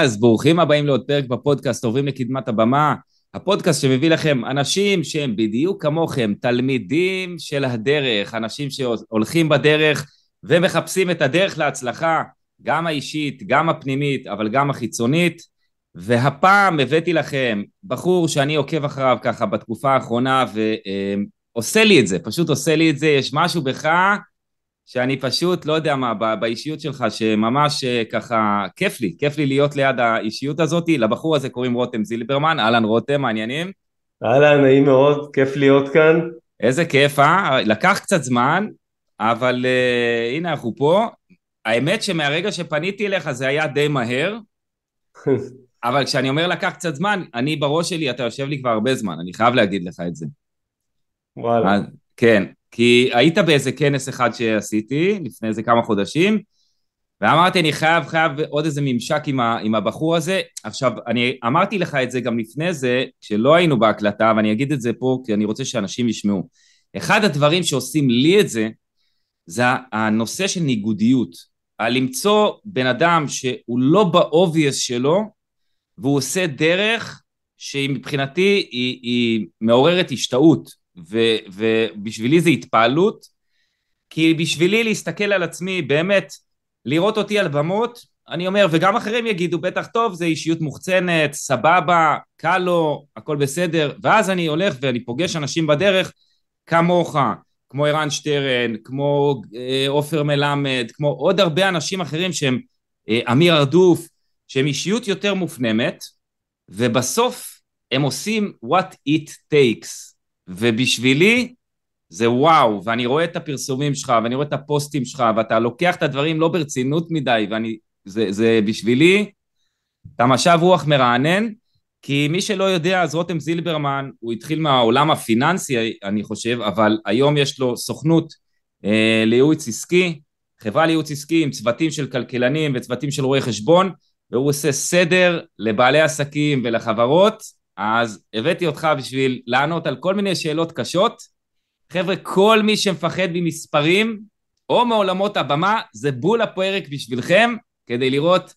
אז ברוכים הבאים לעוד פרק בפודקאסט עוברים לקדמת הבמה, הפודקאסט שמביא לכם אנשים שהם בדיוק כמוכם, תלמידים של הדרך, אנשים שהולכים בדרך ומחפשים את הדרך להצלחה, גם האישית, גם הפנימית, אבל גם החיצונית. והפעם הבאתי לכם בחור שאני עוקב אחריו ככה בתקופה האחרונה ועושה לי את זה, פשוט עושה לי את זה, יש משהו בך שאני פשוט, לא יודע מה, באישיות שלך, שממש אה, ככה, כיף לי, כיף לי להיות ליד האישיות הזאת. לבחור הזה קוראים רותם זילברמן, אהלן רותם, מעניינים? אהלן, נעים מאוד, כיף להיות כאן. איזה כיף, אה? לקח קצת זמן, אבל uh, הנה אנחנו פה. האמת שמהרגע שפניתי אליך זה היה די מהר, אבל כשאני אומר לקח קצת זמן, אני בראש שלי, אתה יושב לי כבר הרבה זמן, אני חייב להגיד לך את זה. וואלה. אז, כן, כי היית באיזה כנס אחד שעשיתי לפני איזה כמה חודשים, ואמרתי אני חייב חייב עוד איזה ממשק עם, ה, עם הבחור הזה. עכשיו אני אמרתי לך את זה גם לפני זה, כשלא היינו בהקלטה, ואני אגיד את זה פה כי אני רוצה שאנשים ישמעו. אחד הדברים שעושים לי את זה, זה הנושא של ניגודיות. על למצוא בן אדם שהוא לא באובייס שלו, והוא עושה דרך שהיא מבחינתי היא, היא מעוררת השתאות. ו, ובשבילי זה התפעלות, כי בשבילי להסתכל על עצמי, באמת, לראות אותי על במות, אני אומר, וגם אחרים יגידו, בטח טוב, זה אישיות מוחצנת, סבבה, קל לו, הכל בסדר, ואז אני הולך ואני פוגש אנשים בדרך כמוך, כמו ערן שטרן, כמו אה, עופר מלמד, כמו עוד הרבה אנשים אחרים שהם אה, אמיר ארדוף, שהם אישיות יותר מופנמת, ובסוף הם עושים what it takes. ובשבילי זה וואו, ואני רואה את הפרסומים שלך, ואני רואה את הפוסטים שלך, ואתה לוקח את הדברים לא ברצינות מדי, ואני, זה, זה בשבילי, אתה משב רוח מרענן, כי מי שלא יודע, אז רותם זילברמן, הוא התחיל מהעולם הפיננסי, אני חושב, אבל היום יש לו סוכנות אה, לייעוץ עסקי, חברה לייעוץ עסקי עם צוותים של כלכלנים וצוותים של רואי חשבון, והוא עושה סדר לבעלי עסקים ולחברות, אז הבאתי אותך בשביל לענות על כל מיני שאלות קשות. חבר'ה, כל מי שמפחד ממספרים או מעולמות הבמה, זה בול הפרק בשבילכם, כדי לראות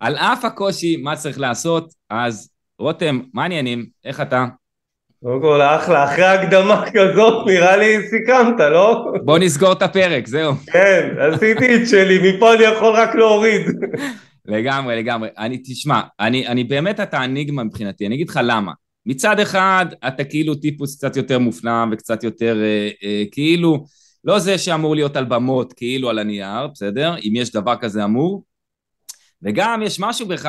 על אף הקושי מה צריך לעשות. אז רותם, מה העניינים? איך אתה? קודם כל אחלה, אחרי הקדמה כזאת נראה לי סיכמת, לא? בוא נסגור את הפרק, זהו. כן, עשיתי את שלי, מפה אני יכול רק להוריד. לגמרי, לגמרי. אני, תשמע, אני, אני באמת אתה אניגמה מבחינתי, אני אגיד לך למה. מצד אחד, אתה כאילו טיפוס קצת יותר מופנם וקצת יותר אה, אה, כאילו, לא זה שאמור להיות על במות, כאילו על הנייר, בסדר? אם יש דבר כזה אמור. וגם יש משהו בך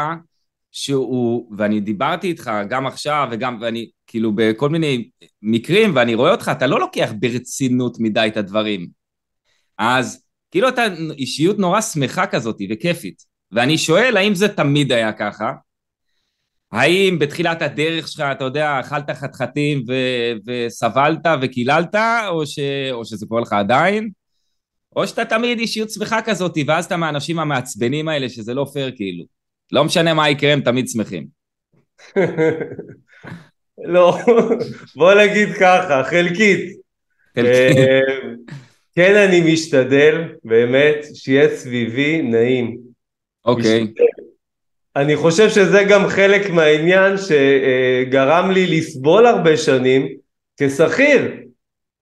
שהוא, ואני דיברתי איתך גם עכשיו וגם, ואני כאילו בכל מיני מקרים, ואני רואה אותך, אתה לא לוקח ברצינות מדי את הדברים. אז כאילו אתה אישיות נורא שמחה כזאת וכיפית. ואני שואל האם זה תמיד היה ככה? האם בתחילת הדרך שלך, אתה יודע, אכלת חתחתים ו- וסבלת וקיללת, או, ש- או שזה קורה לך עדיין? או שאתה תמיד אישיות שמחה כזאת, ואז אתה מהאנשים המעצבנים האלה, שזה לא פייר כאילו. לא משנה מה יקרה, הם תמיד שמחים. לא, בוא נגיד ככה, חלקית. חלקית. אה, כן, אני משתדל, באמת, שיהיה סביבי נעים. אוקיי. אני חושב שזה גם חלק מהעניין שגרם לי לסבול הרבה שנים כשכיר.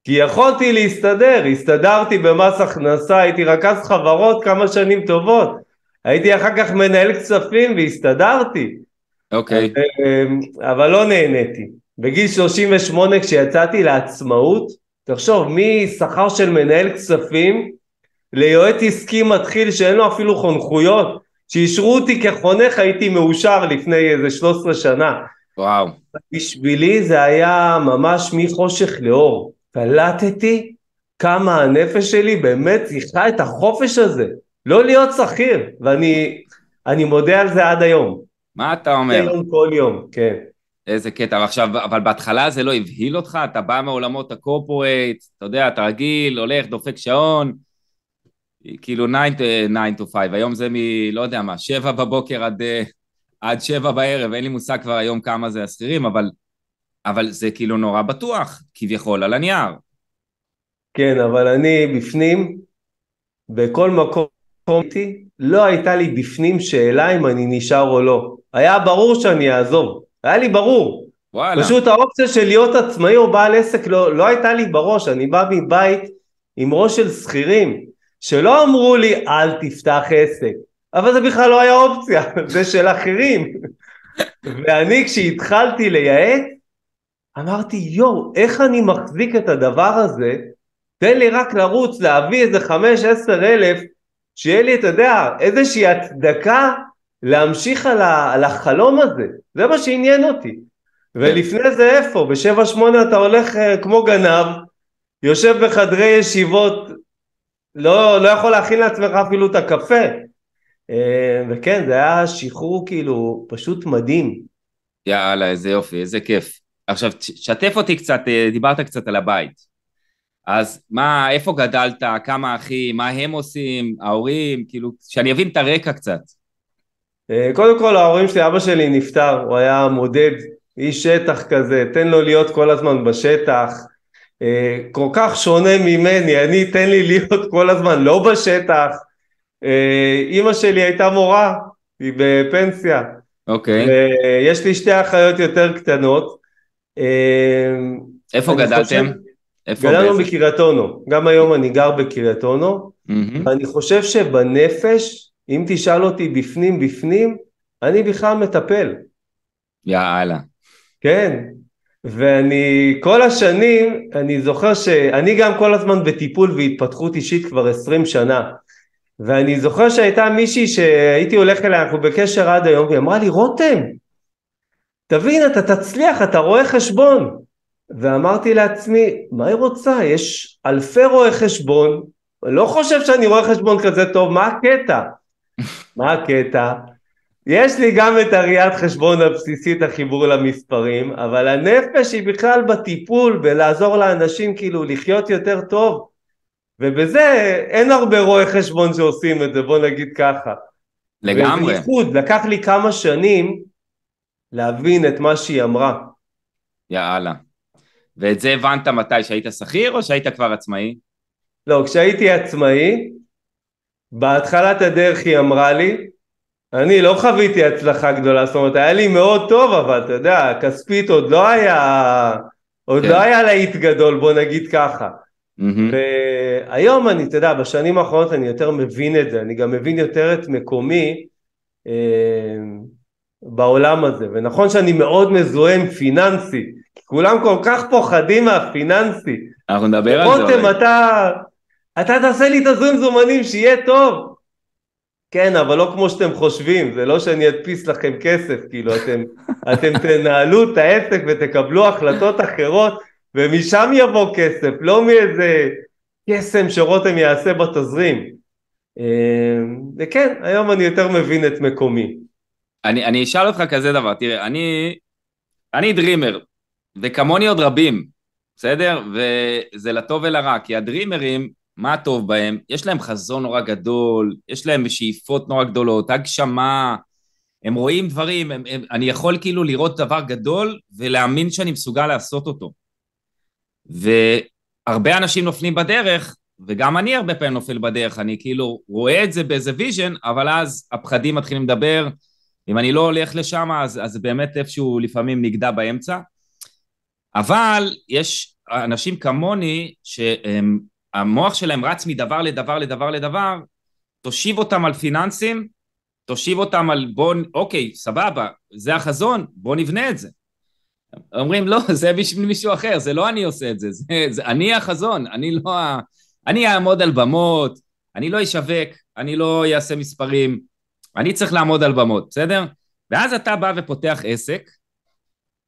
כי יכולתי להסתדר, הסתדרתי במס הכנסה, הייתי רכז חברות כמה שנים טובות. הייתי אחר כך מנהל כספים והסתדרתי. אוקיי. Okay. אמ, אבל לא נהניתי. בגיל 38 כשיצאתי לעצמאות, תחשוב, משכר של מנהל כספים ליועץ עסקי מתחיל שאין לו אפילו חונכויות, שאישרו אותי כחונך הייתי מאושר לפני איזה 13 שנה. וואו. בשבילי זה היה ממש מחושך לאור. קלטתי כמה הנפש שלי באמת צריכה את החופש הזה. לא להיות שכיר, ואני אני מודה על זה עד היום. מה אתה אומר? יום כל יום, כן. איזה קטע, עכשיו, אבל בהתחלה זה לא הבהיל אותך? אתה בא מעולמות הקורפורייט, אתה יודע, אתה רגיל, הולך, דופק שעון, כאילו 9 to 5, היום זה מ... לא יודע מה, 7 בבוקר עד, אה, עד 7 בערב, אין לי מושג כבר היום כמה זה השכירים, אבל, אבל זה כאילו נורא בטוח, כביכול, על הנייר. כן, אבל אני בפנים, בכל מקום טרומתי, לא הייתה לי בפנים שאלה אם אני נשאר או לא. היה ברור שאני אעזוב, היה לי ברור. וואלה. פשוט האופציה של להיות עצמאי או בעל עסק לא, לא הייתה לי בראש, אני בא מבית עם ראש של שכירים, שלא אמרו לי אל תפתח עסק, אבל זה בכלל לא היה אופציה, זה של אחרים. ואני כשהתחלתי לייעץ, אמרתי יואו, איך אני מחזיק את הדבר הזה? תן לי רק לרוץ, להביא איזה חמש עשר אלף, שיהיה לי, אתה יודע, איזושהי הצדקה להמשיך על, ה, על החלום הזה, זה מה שעניין אותי. ולפני זה איפה? בשבע שמונה אתה הולך uh, כמו גנב, יושב בחדרי ישיבות, לא, לא יכול להכין לעצמך אפילו את הקפה. Uh, וכן, זה היה שחרור כאילו פשוט מדהים. יאללה, איזה יופי, איזה כיף. עכשיו, שתף אותי קצת, אה, דיברת קצת על הבית. אז מה, איפה גדלת, כמה אחים, מה הם עושים, ההורים, כאילו, שאני אבין את הרקע קצת. אה, קודם כל ההורים שלי, אבא שלי נפטר, הוא היה מודד, איש שטח כזה, תן לו להיות כל הזמן בשטח, אה, כל כך שונה ממני, אני תן לי להיות כל הזמן לא בשטח. אה, אימא שלי הייתה מורה, היא בפנסיה. אוקיי. יש לי שתי אחיות יותר קטנות. איפה גדלתם? חושב... גדלנו בקריית אונו, גם היום אני גר בקריית אונו, mm-hmm. ואני חושב שבנפש, אם תשאל אותי בפנים בפנים, אני בכלל מטפל. יאללה. כן, ואני כל השנים, אני זוכר שאני גם כל הזמן בטיפול והתפתחות אישית כבר עשרים שנה. ואני זוכר שהייתה מישהי שהייתי הולך אליה, אנחנו בקשר עד היום, והיא אמרה לי, רותם, תבין, אתה תצליח, אתה רואה חשבון. ואמרתי לעצמי, מה היא רוצה? יש אלפי רואי חשבון, אני לא חושב שאני רואה חשבון כזה טוב, מה הקטע? מה הקטע? יש לי גם את הראיית חשבון הבסיסית, החיבור למספרים, אבל הנפש היא בכלל בטיפול, בלעזור לאנשים כאילו לחיות יותר טוב, ובזה אין הרבה רואי חשבון שעושים את זה, בוא נגיד ככה. לגמרי. ובייחוד, לקח לי כמה שנים להבין את מה שהיא אמרה. יאללה. ואת זה הבנת מתי, שהיית שכיר או שהיית כבר עצמאי? לא, כשהייתי עצמאי, בהתחלת הדרך היא אמרה לי, אני לא חוויתי הצלחה גדולה, זאת אומרת היה לי מאוד טוב, אבל אתה יודע, כספית עוד לא היה, עוד כן. לא היה להיט גדול, בוא נגיד ככה. Mm-hmm. והיום אני, אתה יודע, בשנים האחרונות אני יותר מבין את זה, אני גם מבין יותר את מקומי אה, בעולם הזה, ונכון שאני מאוד מזוהה עם פיננסי, כולם כל כך פוחדים מהפיננסי. אנחנו נדבר על זה. רותם, אתה, אתה תעשה לי תזרים זומנים שיהיה טוב. כן, אבל לא כמו שאתם חושבים, זה לא שאני אדפיס לכם כסף, כאילו אתם, אתם תנהלו את העסק ותקבלו החלטות אחרות, ומשם יבוא כסף, לא מאיזה קסם שרותם יעשה בתזרים. אמ, וכן, היום אני יותר מבין את מקומי. אני, אני אשאל אותך כזה דבר, תראה, אני, אני dreamer, וכמוני עוד רבים, בסדר? וזה לטוב ולרע, כי ה dreamer ים, מה טוב בהם? יש להם חזון נורא גדול, יש להם שאיפות נורא גדולות, הגשמה, הם רואים דברים, הם, הם, אני יכול כאילו לראות דבר גדול ולהאמין שאני מסוגל לעשות אותו. והרבה אנשים נופלים בדרך, וגם אני הרבה פעמים נופל בדרך, אני כאילו רואה את זה באיזה vision, אבל אז הפחדים מתחילים לדבר, אם אני לא הולך לשם, אז, אז באמת איפשהו לפעמים נגדע באמצע. אבל יש אנשים כמוני שהמוח שלהם רץ מדבר לדבר לדבר לדבר, תושיב אותם על פיננסים, תושיב אותם על בוא, אוקיי, סבבה, זה החזון, בוא נבנה את זה. אומרים לא, זה בשביל מישהו אחר, זה לא אני עושה את זה, זה, זה אני החזון, אני לא ה... אני אעמוד על במות, אני לא אשווק, אני לא אעשה מספרים, אני צריך לעמוד על במות, בסדר? ואז אתה בא ופותח עסק,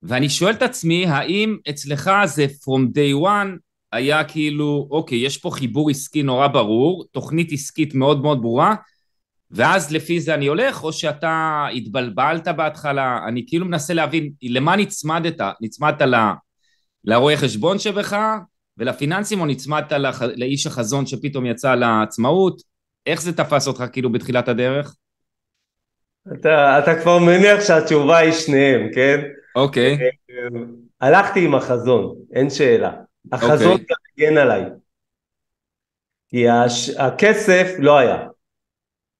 ואני שואל את עצמי, האם אצלך זה from day one היה כאילו, אוקיי, יש פה חיבור עסקי נורא ברור, תוכנית עסקית מאוד מאוד ברורה, ואז לפי זה אני הולך, או שאתה התבלבלת בהתחלה, אני כאילו מנסה להבין למה נצמדת, נצמדת ל... לרואה חשבון שבך ולפיננסים, או נצמדת לח... לאיש החזון שפתאום יצא לעצמאות, איך זה תפס אותך כאילו בתחילת הדרך? אתה, אתה כבר מניח שהתשובה היא שניהם, כן? אוקיי. הלכתי עם החזון, אין שאלה. החזון אוקיי. גם הגן עליי. כי הש... הכסף לא היה.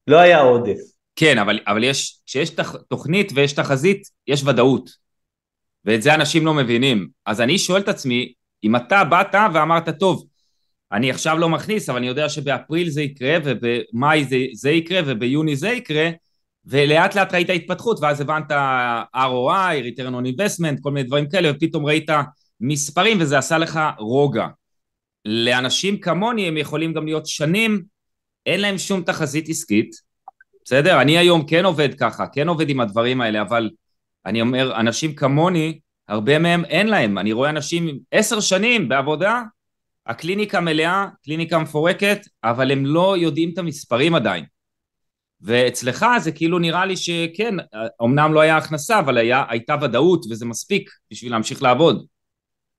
לא היה עודף. כן, אבל, אבל יש, כשיש תח, תוכנית ויש תחזית, יש ודאות. ואת זה אנשים לא מבינים. אז אני שואל את עצמי, אם אתה באת ואמרת, טוב, אני עכשיו לא מכניס, אבל אני יודע שבאפריל זה יקרה, ובמאי זה, זה יקרה, וביוני זה יקרה, ולאט לאט ראית התפתחות, ואז הבנת ROI, return on investment, כל מיני דברים כאלה, ופתאום ראית מספרים, וזה עשה לך רוגע. לאנשים כמוני הם יכולים גם להיות שנים, אין להם שום תחזית עסקית, בסדר? אני היום כן עובד ככה, כן עובד עם הדברים האלה, אבל אני אומר, אנשים כמוני, הרבה מהם אין להם. אני רואה אנשים עשר שנים בעבודה, הקליניקה מלאה, קליניקה מפורקת, אבל הם לא יודעים את המספרים עדיין. ואצלך זה כאילו נראה לי שכן, אמנם לא היה הכנסה, אבל היה, הייתה ודאות וזה מספיק בשביל להמשיך לעבוד.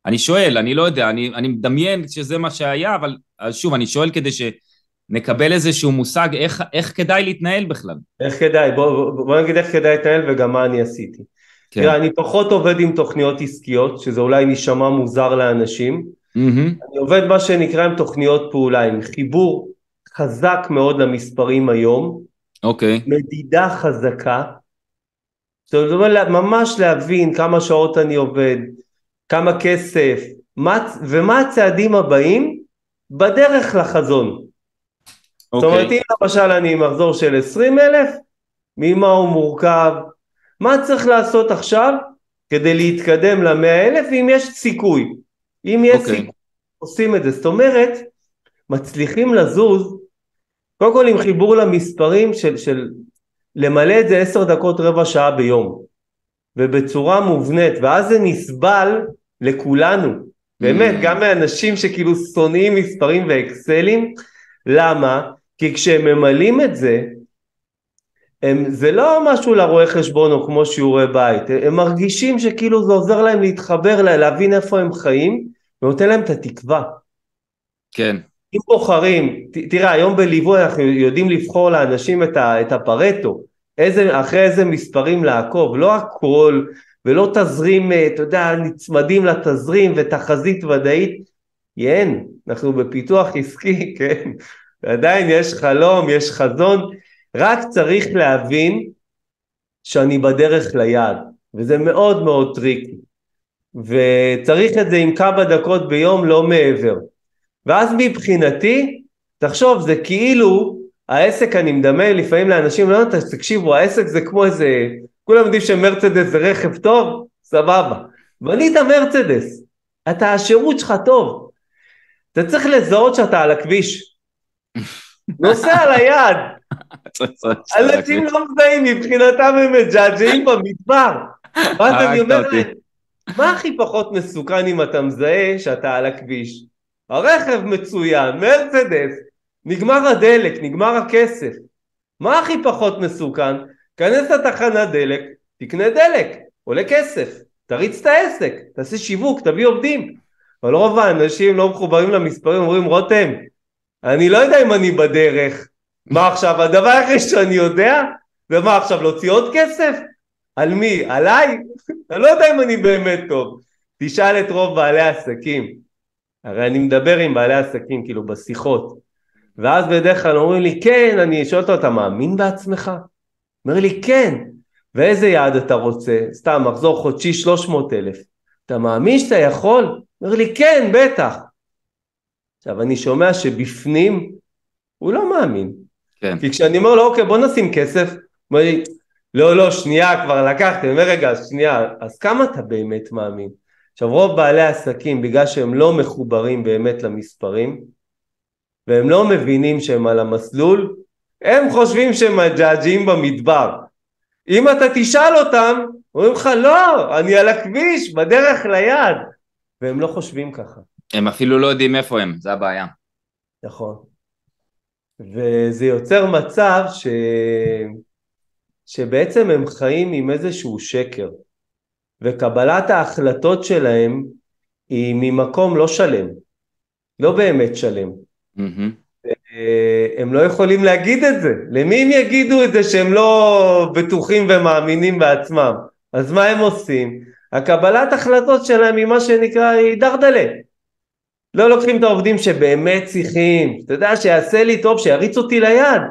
אני שואל, אני לא יודע, אני, אני מדמיין שזה מה שהיה, אבל שוב, אני שואל כדי שנקבל איזשהו מושג איך, איך כדאי להתנהל בכלל. איך כדאי, בוא, בוא נגיד איך כדאי להתנהל וגם מה אני עשיתי. כן. תראה, אני פחות עובד עם תוכניות עסקיות, שזה אולי נשמע מוזר לאנשים. Mm-hmm. אני עובד מה שנקרא עם תוכניות פעולה, עם חיבור חזק מאוד למספרים היום. אוקיי. Okay. מדידה חזקה. זאת אומרת, ממש להבין כמה שעות אני עובד, כמה כסף, מה, ומה הצעדים הבאים בדרך לחזון. Okay. זאת אומרת, אוקיי. אם למשל אני עם מחזור של 20 אלף, ממה הוא מורכב, מה צריך לעשות עכשיו כדי להתקדם ל-100 אלף, אם יש סיכוי. אם יש okay. אוקיי. סיכוי, עושים את זה. זאת אומרת, מצליחים לזוז, קודם כל עם חיבור למספרים של, של למלא את זה עשר דקות רבע שעה ביום, ובצורה מובנית, ואז זה נסבל לכולנו. באמת, mm. גם מאנשים שכאילו שונאים מספרים ואקסלים, למה? כי כשהם ממלאים את זה, הם, זה לא משהו לרואה חשבון או כמו שיעורי בית, הם מרגישים שכאילו זה עוזר להם להתחבר, להבין איפה הם חיים, ונותן להם את התקווה. כן. אם בוחרים, ת, תראה היום בליווי אנחנו יודעים לבחור לאנשים את, ה, את הפרטו, איזה, אחרי איזה מספרים לעקוב, לא הכל ולא תזרים, אה, אתה יודע, נצמדים לתזרים ותחזית ודאית, אין, אנחנו בפיתוח עסקי, כן, ועדיין יש חלום, יש חזון, רק צריך להבין שאני בדרך ליעד, וזה מאוד מאוד טריקי, וצריך את זה עם כמה דקות ביום, לא מעבר. ואז מבחינתי, תחשוב, זה כאילו העסק, אני מדמה לפעמים לאנשים, לא, תקשיבו, העסק זה כמו איזה כולם יודעים שמרצדס זה רכב טוב, סבבה. בנית מרצדס, אתה השירות שלך טוב. אתה צריך לזהות שאתה על הכביש. נוסע על היד. אנשים לא מזהים, מבחינתם הם מג'עג'עים במדבר. ואז אני אומר להם, מה הכי פחות מסוכן אם אתה מזהה שאתה על הכביש? הרכב מצוין, מרצדס, נגמר הדלק, נגמר הכסף. מה הכי פחות מסוכן? כנס לתחנת דלק, תקנה דלק, עולה כסף, תריץ את העסק, תעשה שיווק, תביא עובדים. אבל רוב האנשים לא מחוברים למספרים, אומרים רותם, אני לא יודע אם אני בדרך, מה עכשיו, הדבר היחיד שאני יודע, ומה עכשיו, להוציא עוד כסף? על מי? עליי? אני לא יודע אם אני באמת טוב. תשאל את רוב בעלי העסקים. הרי אני מדבר עם בעלי עסקים, כאילו, בשיחות. ואז בדרך כלל אומרים לי, כן, אני שואל אותו, אתה מאמין בעצמך? אומר לי, כן. ואיזה יעד אתה רוצה? סתם, מחזור חודשי 300 אלף. אתה מאמין שאתה יכול? אומר לי, כן, בטח. עכשיו, אני שומע שבפנים הוא לא מאמין. כן. כי כשאני אומר לו, אוקיי, בוא נשים כסף, הוא אומר לי, לא, לא, שנייה, כבר לקחתי. אני אומר, רגע, שנייה, אז כמה אתה באמת מאמין? עכשיו, רוב בעלי העסקים, בגלל שהם לא מחוברים באמת למספרים, והם לא מבינים שהם על המסלול, הם חושבים שהם מג'עג'עים במדבר. אם אתה תשאל אותם, אומרים לך לא, אני על הכביש, בדרך ליד. והם לא חושבים ככה. הם אפילו לא יודעים איפה הם, זה הבעיה. נכון. וזה יוצר מצב ש... שבעצם הם חיים עם איזשהו שקר, וקבלת ההחלטות שלהם היא ממקום לא שלם, לא באמת שלם. Mm-hmm. הם לא יכולים להגיד את זה. למי הם יגידו את זה שהם לא בטוחים ומאמינים בעצמם? אז מה הם עושים? הקבלת החלטות שלהם היא מה שנקרא, היא דרדלה. לא לוקחים את העובדים שבאמת צריכים, אתה יודע, שיעשה לי טוב, שיריץ אותי ליד.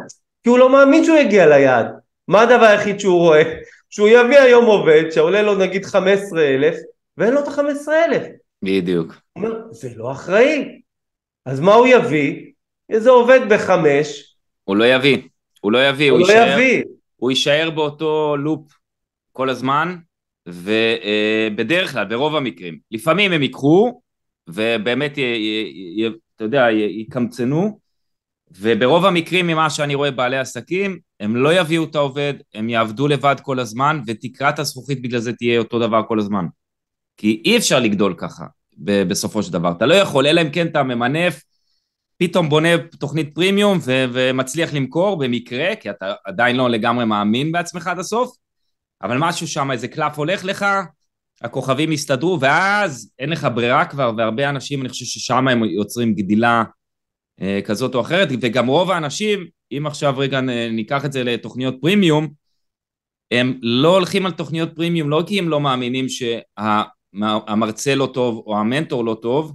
כי הוא לא מאמין שהוא יגיע ליעד. מה הדבר היחיד שהוא רואה? שהוא יביא היום עובד שעולה לו נגיד 15,000 ואין לו את ה-15,000. בדיוק. הוא אומר, זה לא אחראי. אז מה הוא יביא? איזה עובד בחמש. הוא לא יביא, הוא לא יביא, הוא, הוא לא יישאר, יביא. הוא יישאר באותו לופ כל הזמן, ובדרך כלל, ברוב המקרים, לפעמים הם ייקחו, ובאמת, י, י, י, אתה יודע, יקמצנו, וברוב המקרים ממה שאני רואה בעלי עסקים, הם לא יביאו את העובד, הם יעבדו לבד כל הזמן, ותקרת הזכוכית בגלל זה תהיה אותו דבר כל הזמן. כי אי אפשר לגדול ככה, בסופו של דבר. אתה לא יכול, אלא אם כן אתה ממנף, פתאום בונה תוכנית פרימיום ו- ומצליח למכור במקרה, כי אתה עדיין לא לגמרי מאמין בעצמך עד הסוף, אבל משהו שם, איזה קלף הולך לך, הכוכבים יסתדרו, ואז אין לך ברירה כבר, והרבה אנשים, אני חושב ששם הם יוצרים גדילה אה, כזאת או אחרת, וגם רוב האנשים, אם עכשיו רגע ניקח את זה לתוכניות פרימיום, הם לא הולכים על תוכניות פרימיום, לא כי הם לא מאמינים שהמרצה לא טוב או המנטור לא טוב,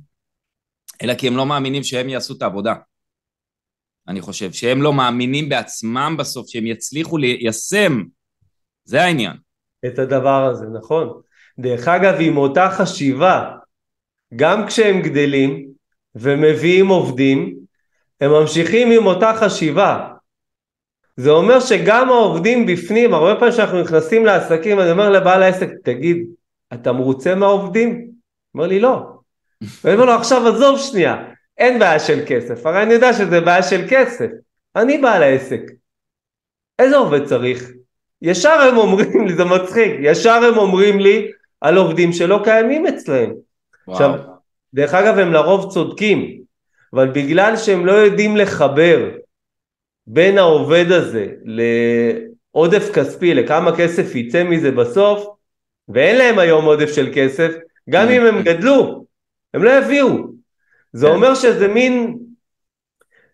אלא כי הם לא מאמינים שהם יעשו את העבודה. אני חושב שהם לא מאמינים בעצמם בסוף, שהם יצליחו ליישם, זה העניין. את הדבר הזה, נכון? דרך אגב, עם אותה חשיבה, גם כשהם גדלים ומביאים עובדים, הם ממשיכים עם אותה חשיבה. זה אומר שגם העובדים בפנים, הרבה פעמים כשאנחנו נכנסים לעסקים, אני אומר לבעל העסק, תגיד, אתה מרוצה מהעובדים? הוא אומר לי, לא. ואני אומר לו, עכשיו עזוב שנייה, אין בעיה של כסף, הרי אני יודע שזה בעיה של כסף, אני בעל העסק. איזה עובד צריך? ישר הם אומרים לי, זה מצחיק, ישר הם אומרים לי על עובדים שלא קיימים אצלהם. עכשיו, דרך אגב, הם לרוב צודקים, אבל בגלל שהם לא יודעים לחבר בין העובד הזה לעודף כספי, לכמה כסף יצא מזה בסוף, ואין להם היום עודף של כסף, גם אם הם גדלו, הם לא יביאו. זה כן. אומר שזה מין,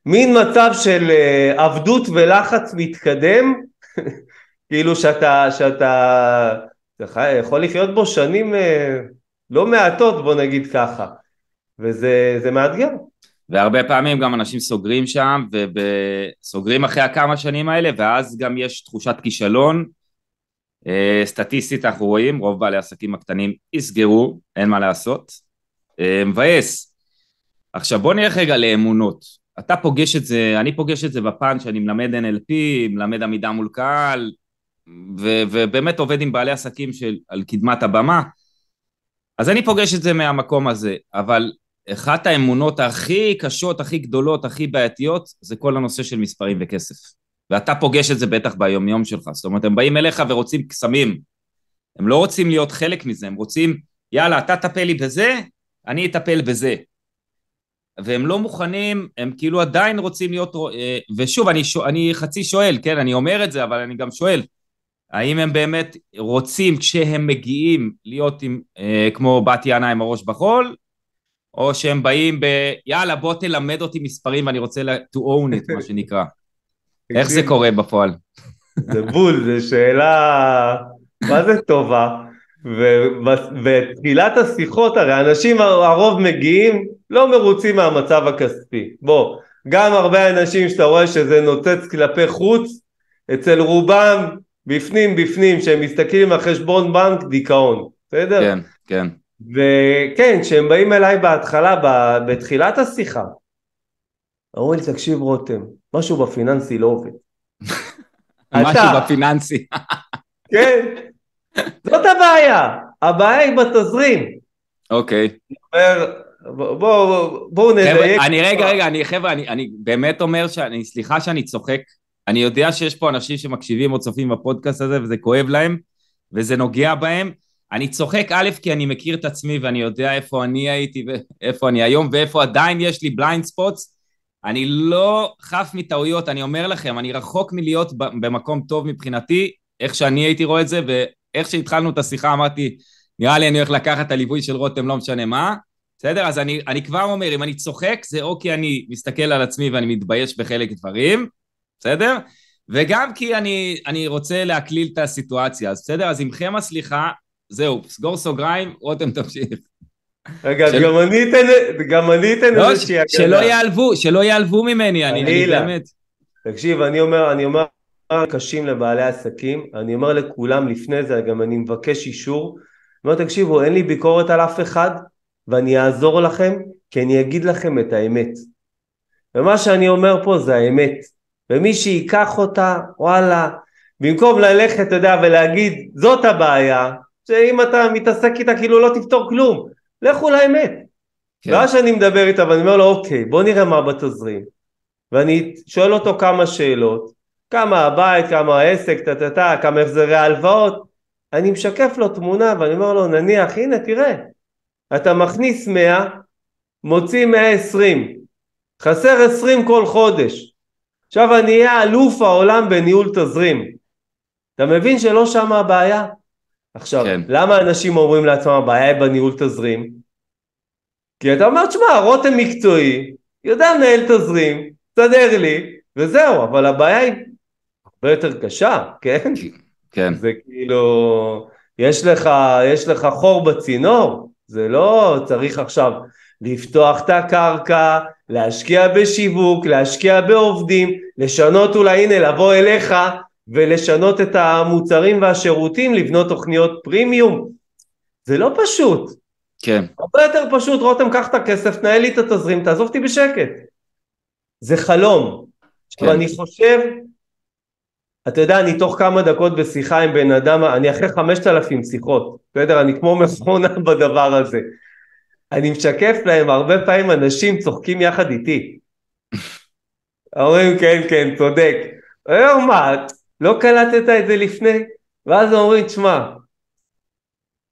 מין מצב של אה, עבדות ולחץ מתקדם, כאילו שאתה, שאתה אתה יכול לחיות בו שנים אה, לא מעטות, בוא נגיד ככה, וזה זה מאתגר. והרבה פעמים גם אנשים סוגרים שם, וסוגרים אחרי הכמה שנים האלה, ואז גם יש תחושת כישלון. אה, סטטיסטית אנחנו רואים, רוב בעלי העסקים הקטנים יסגרו, אין מה לעשות. אה, מבאס. עכשיו בוא נלך רגע לאמונות. אתה פוגש את זה, אני פוגש את זה בפן שאני מלמד NLP, מלמד עמידה מול קהל, ו- ובאמת עובד עם בעלי עסקים של, על קדמת הבמה. אז אני פוגש את זה מהמקום הזה, אבל אחת האמונות הכי קשות, הכי גדולות, הכי בעייתיות, זה כל הנושא של מספרים וכסף. ואתה פוגש את זה בטח ביומיום שלך, זאת אומרת, הם באים אליך ורוצים קסמים. הם לא רוצים להיות חלק מזה, הם רוצים, יאללה, אתה תטפל לי בזה, אני אטפל בזה. והם לא מוכנים, הם כאילו עדיין רוצים להיות, אה, ושוב, אני, שואל, אני חצי שואל, כן, אני אומר את זה, אבל אני גם שואל, האם הם באמת רוצים כשהם מגיעים להיות עם, אה, כמו בת יענה עם הראש בחול, או שהם באים ב... יאללה, בוא תלמד אותי מספרים ואני רוצה to own it, מה שנקרא. איך זה קורה בפועל? זה בול, זו שאלה, מה זה טובה? ובתחילת השיחות הרי אנשים הרוב מגיעים לא מרוצים מהמצב הכספי. בוא, גם הרבה אנשים שאתה רואה שזה נוצץ כלפי חוץ, אצל רובם בפנים בפנים, שהם מסתכלים על חשבון בנק, דיכאון, בסדר? כן, כן. וכן, כשהם באים אליי בהתחלה, ב- בתחילת השיחה, אמרו לי, תקשיב רותם, משהו בפיננסי לא עובד. משהו. בפיננסי. כן, זאת הבעיה, הבעיה היא בתזרים. אוקיי. בואו בוא, בוא נדייק. אני רגע, רגע, אני חבר'ה, אני, אני באמת אומר שאני, סליחה שאני צוחק, אני יודע שיש פה אנשים שמקשיבים או צופים בפודקאסט הזה וזה כואב להם וזה נוגע בהם. אני צוחק א', כי אני מכיר את עצמי ואני יודע איפה אני הייתי ואיפה אני היום ואיפה עדיין יש לי blind spots. אני לא חף מטעויות, אני אומר לכם, אני רחוק מלהיות במקום טוב מבחינתי, איך שאני הייתי רואה את זה, ואיך שהתחלנו את השיחה אמרתי, נראה לי אני הולך לקחת את הליווי של רותם, לא משנה מה. בסדר? אז אני, אני כבר אומר, אם אני צוחק, זה או כי אני מסתכל על עצמי ואני מתבייש בחלק דברים, בסדר? וגם כי אני, אני רוצה להקליל את הסיטואציה, אז בסדר? אז עמכם הסליחה, זהו, סגור סוגריים, רותם תמשיך. רגע, של- גם אני אתן, גם אני אתן לא, איזושהי ש- שלא ייעלבו, שלא ייעלבו ממני, אני, אני. באמת... תקשיב, אני אומר, אני אומר קשים לבעלי עסקים, אני אומר לכולם לפני זה, גם אני מבקש אישור, אני אומר, תקשיבו, אין לי ביקורת על אף אחד, ואני אעזור לכם, כי אני אגיד לכם את האמת. ומה שאני אומר פה זה האמת. ומי שייקח אותה, וואלה, במקום ללכת, אתה יודע, ולהגיד, זאת הבעיה, שאם אתה מתעסק איתה כאילו לא תפתור כלום, לכו לאמת. כן. ואז שאני מדבר איתה ואני אומר לו, אוקיי, בוא נראה מה בתזרים. ואני שואל אותו כמה שאלות, כמה הבית, כמה העסק, טה-טה-טה, כמה החזרי ההלוואות, אני משקף לו תמונה ואני אומר לו, נניח, הנה, תראה, אתה מכניס 100, מוציא 120, חסר 20 כל חודש. עכשיו אני אהיה אלוף העולם בניהול תזרים. אתה מבין שלא שם הבעיה? עכשיו, כן. למה אנשים אומרים לעצמם הבעיה היא בניהול תזרים? כי אתה אומר, תשמע, רותם מקצועי, יודע לנהל תזרים, תסדר לי, וזהו, אבל הבעיה היא הרבה יותר קשה, כן? כן. זה כאילו, יש לך, יש לך חור בצינור, זה לא צריך עכשיו לפתוח את הקרקע, להשקיע בשיווק, להשקיע בעובדים, לשנות אולי, הנה, לבוא אליך ולשנות את המוצרים והשירותים, לבנות תוכניות פרימיום. זה לא פשוט. כן. הרבה יותר פשוט, רותם, קח את הכסף, תנהל לי את התזרים, תעזוב אותי בשקט. זה חלום. כן. אני חושב, אתה יודע, אני תוך כמה דקות בשיחה עם בן אדם, אני אחרי חמשת אלפים שיחות, בסדר? אני כמו מכונה בדבר הזה. אני משקף להם, הרבה פעמים אנשים צוחקים יחד איתי. אומרים, כן, כן, צודק. אומר, מה, לא קלטת את זה לפני? ואז אומרים, תשמע,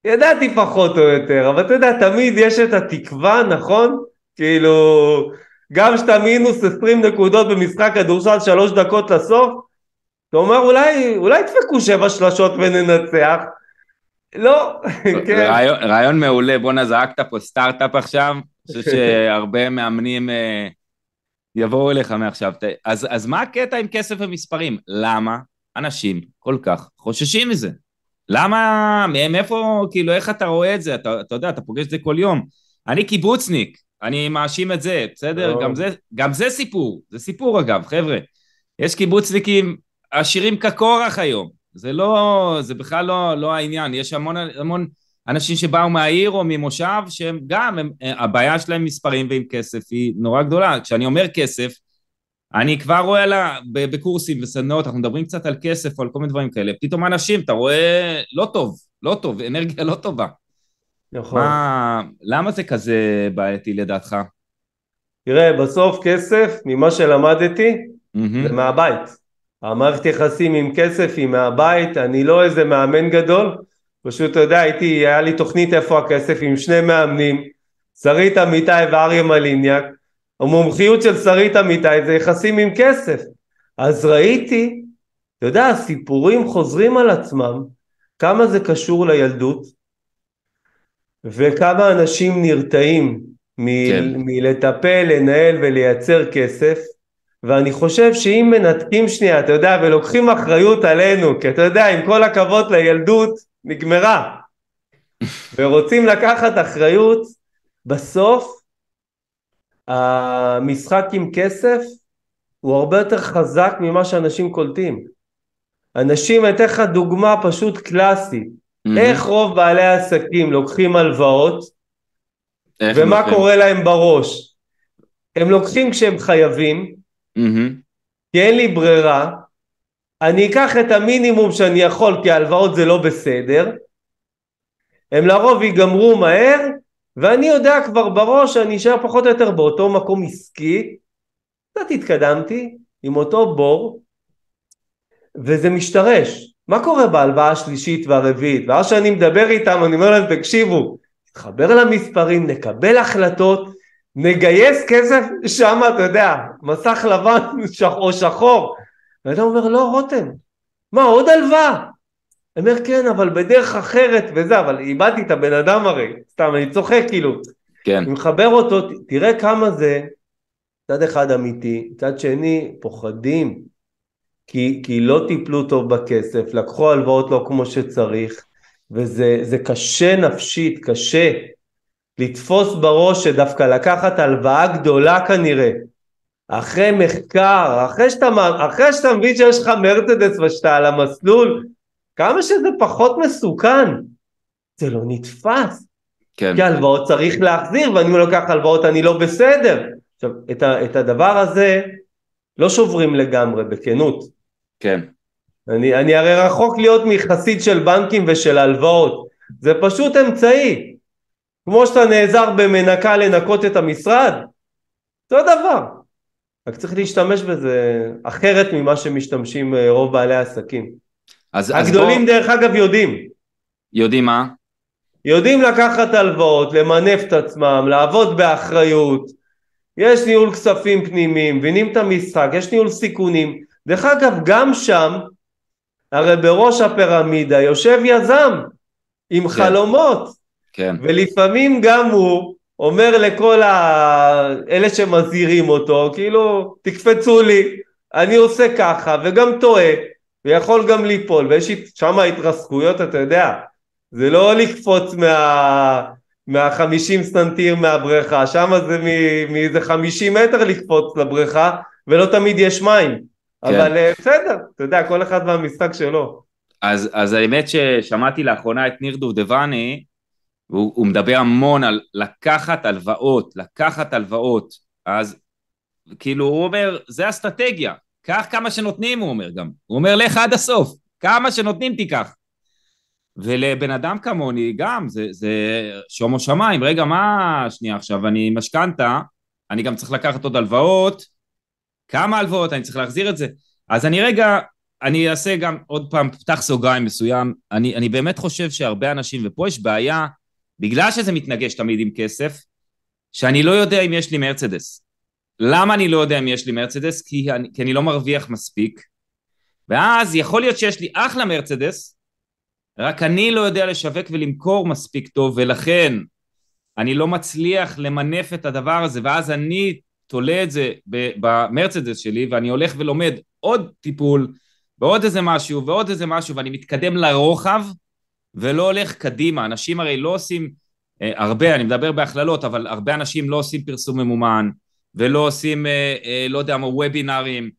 ידעתי פחות או יותר, אבל אתה יודע, תמיד יש את התקווה, נכון? כאילו, גם כשאתה מינוס 20 נקודות במשחק כדורסל שלוש דקות לסוף, אתה אומר אולי, אולי דפקו שבע שלשות וננצח. לא, כן. רעיון, רעיון מעולה, בואנה זרקת פה סטארט-אפ עכשיו, אני חושב שהרבה מאמנים אה, יבואו אליך מעכשיו. אז, אז מה הקטע עם כסף ומספרים? למה אנשים כל כך חוששים מזה? למה, מאיפה, כאילו, איך אתה רואה את זה? אתה, אתה יודע, אתה פוגש את זה כל יום. אני קיבוצניק, אני מאשים את זה, בסדר? גם זה, גם זה סיפור, זה סיפור אגב, חבר'ה. יש קיבוצניקים עשירים כקורח היום, זה לא, זה בכלל לא, לא העניין, יש המון, המון אנשים שבאו מהעיר או ממושב שהם גם, הם, הבעיה שלהם מספרים ועם כסף היא נורא גדולה. כשאני אומר כסף, אני כבר רואה לה, בקורסים וסדנאות, אנחנו מדברים קצת על כסף או על כל מיני דברים כאלה, פתאום אנשים, אתה רואה לא טוב, לא טוב, אנרגיה לא טובה. נכון. מה, למה זה כזה בעייתי לדעתך? תראה, בסוף כסף, ממה שלמדתי, mm-hmm. זה מהבית. המערכת יחסים עם כסף היא מהבית, אני לא איזה מאמן גדול, פשוט אתה יודע, הייתי, היה לי תוכנית איפה הכסף עם שני מאמנים, שרית אמיתי ואריה מליניאק, המומחיות של שרית אמיתי זה יחסים עם כסף. אז ראיתי, אתה יודע, הסיפורים חוזרים על עצמם, כמה זה קשור לילדות, וכמה אנשים נרתעים מ- כן. מלטפל, לנהל ולייצר כסף, ואני חושב שאם מנתקים שנייה, אתה יודע, ולוקחים אחריות עלינו, כי אתה יודע, עם כל הכבוד לילדות, נגמרה. ורוצים לקחת אחריות, בסוף המשחק עם כסף הוא הרבה יותר חזק ממה שאנשים קולטים. אנשים, אתן לך דוגמה פשוט קלאסית. Mm-hmm. איך רוב בעלי העסקים לוקחים הלוואות, ומה לוקחים? קורה להם בראש? הם לוקחים כשהם חייבים. כי אין לי ברירה, אני אקח את המינימום שאני יכול כי ההלוואות זה לא בסדר, הם לרוב ייגמרו מהר, ואני יודע כבר בראש שאני אשאר פחות או יותר באותו מקום עסקי, קצת התקדמתי עם אותו בור, וזה משתרש. מה קורה בהלוואה השלישית והרביעית? ואז שאני מדבר איתם אני אומר להם תקשיבו, נתחבר למספרים, נקבל החלטות, נגייס כסף שם, אתה יודע, מסך לבן או שחור. ואתה אומר, לא, רותם, מה, עוד הלוואה? אני אומר, כן, אבל בדרך אחרת וזה, אבל איבדתי את הבן אדם הרי, סתם, אני צוחק כאילו. כן. אני מחבר אותו, תראה כמה זה, צד אחד אמיתי, צד שני, פוחדים, כי, כי לא טיפלו טוב בכסף, לקחו הלוואות לא כמו שצריך, וזה קשה נפשית, קשה. לתפוס בראש שדווקא לקחת הלוואה גדולה כנראה, אחרי מחקר, אחרי שאתה, אחרי שאתה מבין שיש לך מרצדס ושאתה על המסלול, כמה שזה פחות מסוכן, זה לא נתפס. כן. כי הלוואות צריך להחזיר, ואני לוקח הלוואות אני לא בסדר. עכשיו, את, ה, את הדבר הזה לא שוברים לגמרי, בכנות. כן. אני, אני הרי רחוק להיות מחסיד של בנקים ושל הלוואות. זה פשוט אמצעי. כמו שאתה נעזר במנקה לנקות את המשרד, אותו דבר. רק צריך להשתמש בזה אחרת ממה שמשתמשים אה, רוב בעלי העסקים. אז, הגדולים אז בוא... דרך אגב יודעים. יודעים מה? יודעים לקחת הלוואות, למנף את עצמם, לעבוד באחריות, יש ניהול כספים פנימיים, מבינים את המשחק, יש ניהול סיכונים. דרך אגב, גם שם, הרי בראש הפירמידה יושב יזם עם כן. חלומות, כן. ולפעמים גם הוא אומר לכל ה... אלה שמזהירים אותו, כאילו, תקפצו לי, אני עושה ככה, וגם טועה, ויכול גם ליפול, ויש שם התרסקויות, אתה יודע, זה לא לקפוץ מה... מהחמישים סנטיר מהבריכה, שם זה מאיזה חמישים מטר לקפוץ לבריכה, ולא תמיד יש מים. כן. אבל אה, בסדר, אתה יודע, כל אחד והמשחק שלו. אז, אז האמת ששמעתי לאחרונה את ניר דובדבני, והוא מדבר המון על לקחת הלוואות, לקחת הלוואות, אז כאילו הוא אומר, זה אסטרטגיה, קח כמה שנותנים, הוא אומר גם, הוא אומר לך עד הסוף, כמה שנותנים תיקח. ולבן אדם כמוני גם, זה, זה שומו שמיים, רגע מה, שנייה עכשיו, אני משכנתה, אני גם צריך לקחת עוד הלוואות, כמה הלוואות, אני צריך להחזיר את זה. אז אני רגע, אני אעשה גם עוד פעם, פתח סוגריים מסוים, אני, אני באמת חושב שהרבה אנשים, ופה יש בעיה, בגלל שזה מתנגש תמיד עם כסף, שאני לא יודע אם יש לי מרצדס. למה אני לא יודע אם יש לי מרצדס? כי אני, כי אני לא מרוויח מספיק, ואז יכול להיות שיש לי אחלה מרצדס, רק אני לא יודע לשווק ולמכור מספיק טוב, ולכן אני לא מצליח למנף את הדבר הזה, ואז אני תולה את זה במרצדס שלי, ואני הולך ולומד עוד טיפול, ועוד איזה משהו, ועוד איזה משהו, ואני מתקדם לרוחב, ולא הולך קדימה. אנשים הרי לא עושים, אה, הרבה, אני מדבר בהכללות, אבל הרבה אנשים לא עושים פרסום ממומן, ולא עושים, אה, אה, לא יודע מה, וובינארים,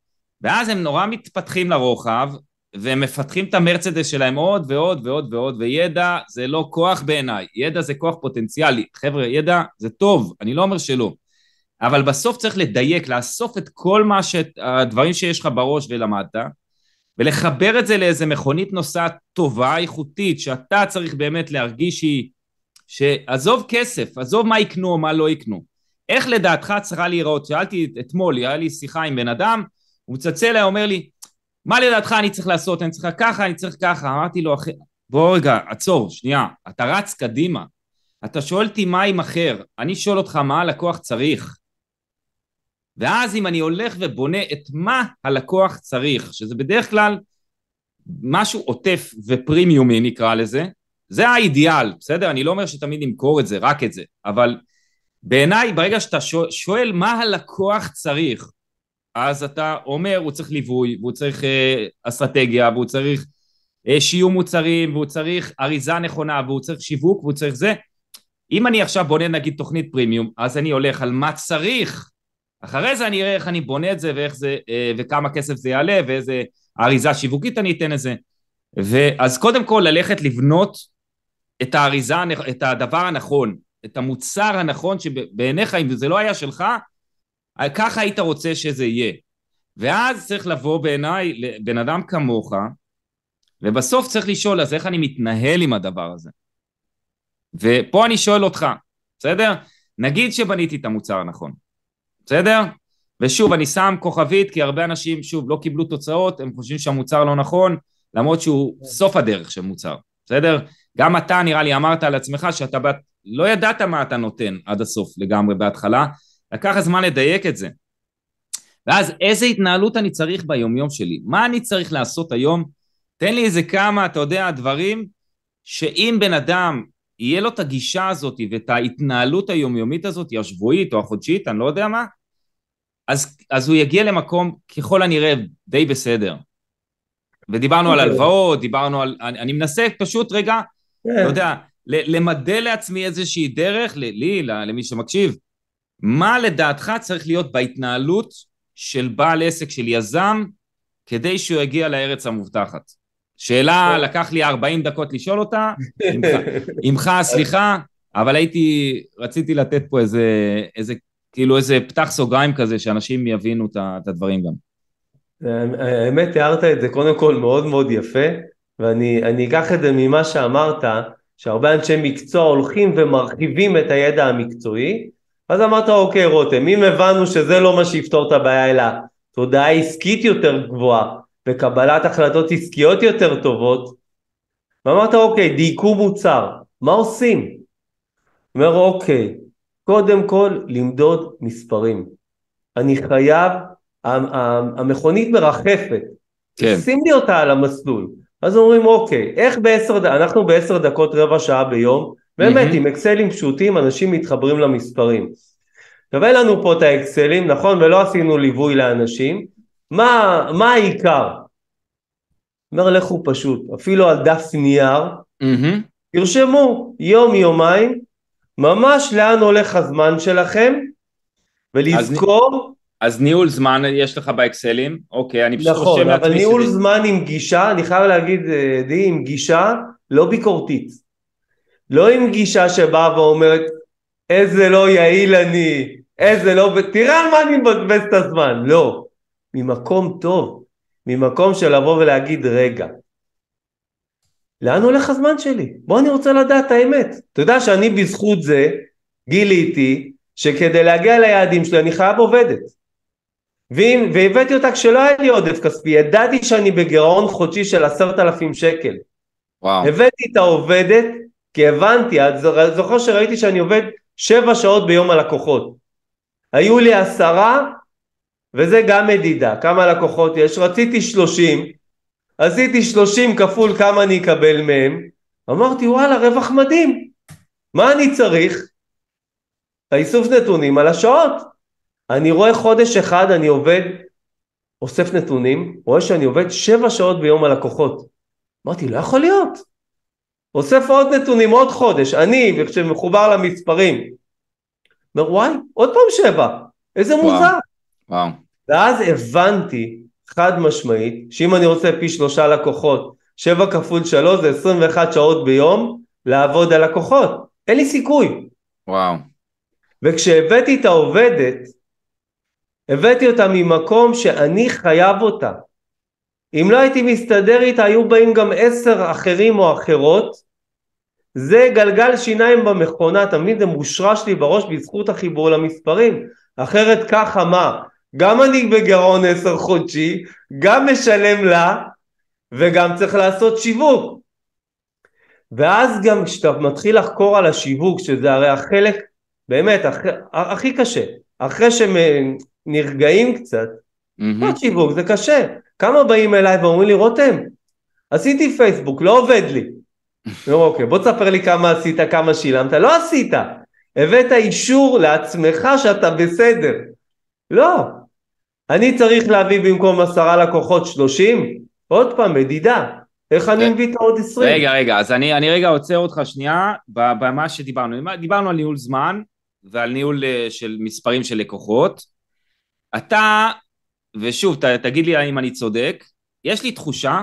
ואז הם נורא מתפתחים לרוחב, והם מפתחים את המרצדס שלהם עוד ועוד ועוד ועוד, וידע זה לא כוח בעיניי, ידע זה כוח פוטנציאלי. חבר'ה, ידע זה טוב, אני לא אומר שלא. אבל בסוף צריך לדייק, לאסוף את כל מה ש... הדברים שיש לך בראש ולמדת, ולחבר את זה לאיזה מכונית נוסעת טובה, איכותית, שאתה צריך באמת להרגיש שהיא... שעזוב כסף, עזוב מה יקנו או מה לא יקנו. איך לדעתך צריכה להיראות? שאלתי אתמול, היה לי שיחה עם בן אדם, הוא מצלצל אליי, אומר לי, מה לדעתך אני צריך לעשות? אני צריך ככה, אני צריך ככה. אמרתי לו, בוא רגע, עצור, שנייה. אתה רץ קדימה. אתה שואל אותי מה עם אחר. אני שואל אותך מה הלקוח צריך. ואז אם אני הולך ובונה את מה הלקוח צריך, שזה בדרך כלל משהו עוטף ופרימיומי נקרא לזה, זה האידיאל, בסדר? אני לא אומר שתמיד נמכור את זה, רק את זה, אבל בעיניי ברגע שאתה שואל מה הלקוח צריך, אז אתה אומר הוא צריך ליווי, והוא צריך אה, אסטרטגיה, והוא צריך אה, שיהיו מוצרים, והוא צריך אריזה נכונה, והוא צריך שיווק, והוא צריך זה. אם אני עכשיו בונה נגיד תוכנית פרימיום, אז אני הולך על מה צריך. אחרי זה אני אראה איך אני בונה את זה, ואיך זה, אה, וכמה כסף זה יעלה, ואיזה אריזה שיווקית אני אתן לזה. ואז קודם כל ללכת לבנות את האריזה, את הדבר הנכון, את המוצר הנכון שבעיניך אם זה לא היה שלך ככה היית רוצה שזה יהיה. ואז צריך לבוא בעיניי לבן אדם כמוך, ובסוף צריך לשאול אז איך אני מתנהל עם הדבר הזה. ופה אני שואל אותך, בסדר? נגיד שבניתי את המוצר הנכון, בסדר? ושוב, אני שם כוכבית כי הרבה אנשים, שוב, לא קיבלו תוצאות, הם חושבים שהמוצר לא נכון, למרות שהוא סוף הדרך של מוצר, בסדר? גם אתה נראה לי אמרת על עצמך שאתה בת... לא ידעת מה אתה נותן עד הסוף לגמרי בהתחלה, לקח זמן לדייק את זה. ואז איזה התנהלות אני צריך ביומיום שלי? מה אני צריך לעשות היום? תן לי איזה כמה, אתה יודע, דברים שאם בן אדם יהיה לו את הגישה הזאת ואת ההתנהלות היומיומית הזאת, השבועית או החודשית, אני לא יודע מה, אז, אז הוא יגיע למקום ככל הנראה די בסדר. ודיברנו על אוקיי. הלוואות, דיברנו על... אני, אני מנסה פשוט רגע, כן. לא יודע, למדל לעצמי איזושהי דרך, לי, למי שמקשיב, מה לדעתך צריך להיות בהתנהלות של בעל עסק, של יזם, כדי שהוא יגיע לארץ המובטחת? שאלה, כן. לקח לי 40 דקות לשאול אותה, עמך סליחה, אבל הייתי, רציתי לתת פה איזה, איזה, כאילו איזה פתח סוגריים כזה, שאנשים יבינו את הדברים גם. האמת, תיארת את זה קודם כל מאוד מאוד יפה, ואני אקח את זה ממה שאמרת, שהרבה אנשי מקצוע הולכים ומרחיבים את הידע המקצועי, אז אמרת אוקיי רותם, אם הבנו שזה לא מה שיפתור את הבעיה אלא תודעה עסקית יותר גבוהה וקבלת החלטות עסקיות יותר טובות, ואמרת אוקיי, דייקו מוצר, מה עושים? אומר אוקיי, קודם כל למדוד מספרים. אני חייב, המכונית מרחפת, כן. שים לי אותה על המסלול. אז אומרים אוקיי, איך בעשר, אנחנו בעשר דקות רבע שעה ביום, באמת mm-hmm. עם אקסלים פשוטים אנשים מתחברים למספרים. שווה לנו פה את האקסלים, נכון? ולא עשינו ליווי לאנשים. מה, מה העיקר? אומר לכו פשוט, אפילו על דף נייר, mm-hmm. תרשמו יום יומיים ממש לאן הולך הזמן שלכם ולזכור אז ניהול זמן יש לך באקסלים, אוקיי, אני פשוט נכון, רושם לעצמי... נכון, אבל ניהול שלי... זמן עם גישה, אני חייב להגיד, אה, די, עם גישה לא ביקורתית. לא עם גישה שבאה ואומרת, איזה לא יעיל אני, איזה לא... תראה על מה אני מבזבז את הזמן. לא. ממקום טוב, ממקום של לבוא ולהגיד, רגע, לאן הולך הזמן שלי? בוא אני רוצה לדעת את האמת. אתה יודע שאני בזכות זה גיליתי שכדי להגיע ליעדים שלי אני חייב עובדת. ואם, והבאתי אותה כשלא היה לי עודף כספי, ידעתי שאני בגירעון חודשי של עשרת אלפים שקל. וואו. הבאתי את העובדת כי הבנתי, את זוכר שראיתי שאני עובד שבע שעות ביום הלקוחות. היו לי עשרה, וזה גם מדידה, כמה לקוחות יש, רציתי שלושים, עשיתי שלושים כפול כמה אני אקבל מהם, אמרתי וואלה רווח מדהים, מה אני צריך? האיסוף נתונים על השעות. אני רואה חודש אחד אני עובד, אוסף נתונים, רואה שאני עובד שבע שעות ביום הלקוחות. אמרתי, לא יכול להיות. אוסף עוד נתונים עוד חודש, אני, וכשמחובר למספרים. אומר, וואי, עוד פעם שבע, איזה וואו. מוזר. וואו. ואז הבנתי, חד משמעית, שאם אני רוצה פי שלושה לקוחות, שבע כפול שלוש זה 21 שעות ביום לעבוד על לקוחות. אין לי סיכוי. וואו. וכשהבאתי את העובדת, הבאתי אותה ממקום שאני חייב אותה. אם לא הייתי מסתדר איתה היו באים גם עשר אחרים או אחרות. זה גלגל שיניים במכונה, אתה מבין? זה מושרש לי בראש בזכות החיבור למספרים. אחרת ככה מה? גם אני בגירעון עשר חודשי, גם משלם לה, וגם צריך לעשות שיווק. ואז גם כשאתה מתחיל לחקור על השיווק, שזה הרי החלק, באמת, הכי, הכי קשה, אחרי שנרגעים קצת, mm-hmm. לא שיווק, זה קשה. כמה באים אליי ואומרים לי, רותם, עשיתי פייסבוק, לא עובד לי. לא, אוקיי, בוא תספר לי כמה עשית, כמה שילמת. לא עשית. הבאת אישור לעצמך שאתה בסדר. לא. אני צריך להביא במקום עשרה לקוחות שלושים? עוד פעם, מדידה. איך אני מביא את העוד עשרים? רגע, רגע, אז אני, אני רגע עוצר אותך שנייה במה שדיברנו. דיברנו על ניהול זמן ועל ניהול אה, של מספרים של לקוחות. אתה, ושוב, ת, תגיד לי אם אני צודק, יש לי תחושה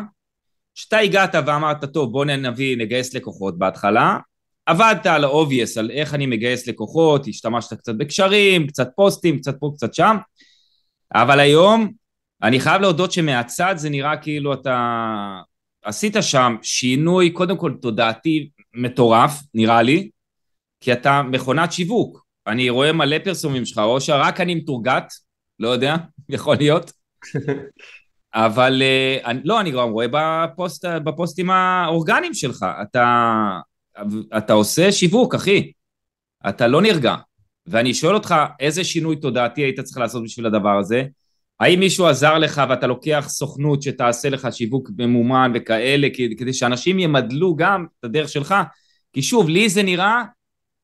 שאתה הגעת ואמרת, טוב, בוא נביא, נגייס לקוחות בהתחלה, עבדת על ה-obvious, על איך אני מגייס לקוחות, השתמשת קצת בקשרים, קצת פוסטים, קצת פה, קצת שם, אבל היום, אני חייב להודות שמהצד זה נראה כאילו אתה עשית שם שינוי, קודם כל תודעתי מטורף, נראה לי, כי אתה מכונת שיווק. אני רואה מלא פרסומים שלך, או שרק אני מתורגת, לא יודע, יכול להיות. אבל אה, אני, לא, אני גם רואה בפוסט, בפוסטים האורגניים שלך, אתה, אתה עושה שיווק, אחי. אתה לא נרגע. ואני שואל אותך, איזה שינוי תודעתי היית צריך לעשות בשביל הדבר הזה? האם מישהו עזר לך ואתה לוקח סוכנות שתעשה לך שיווק ממומן וכאלה, כדי שאנשים ימדלו גם את הדרך שלך? כי שוב, לי זה נראה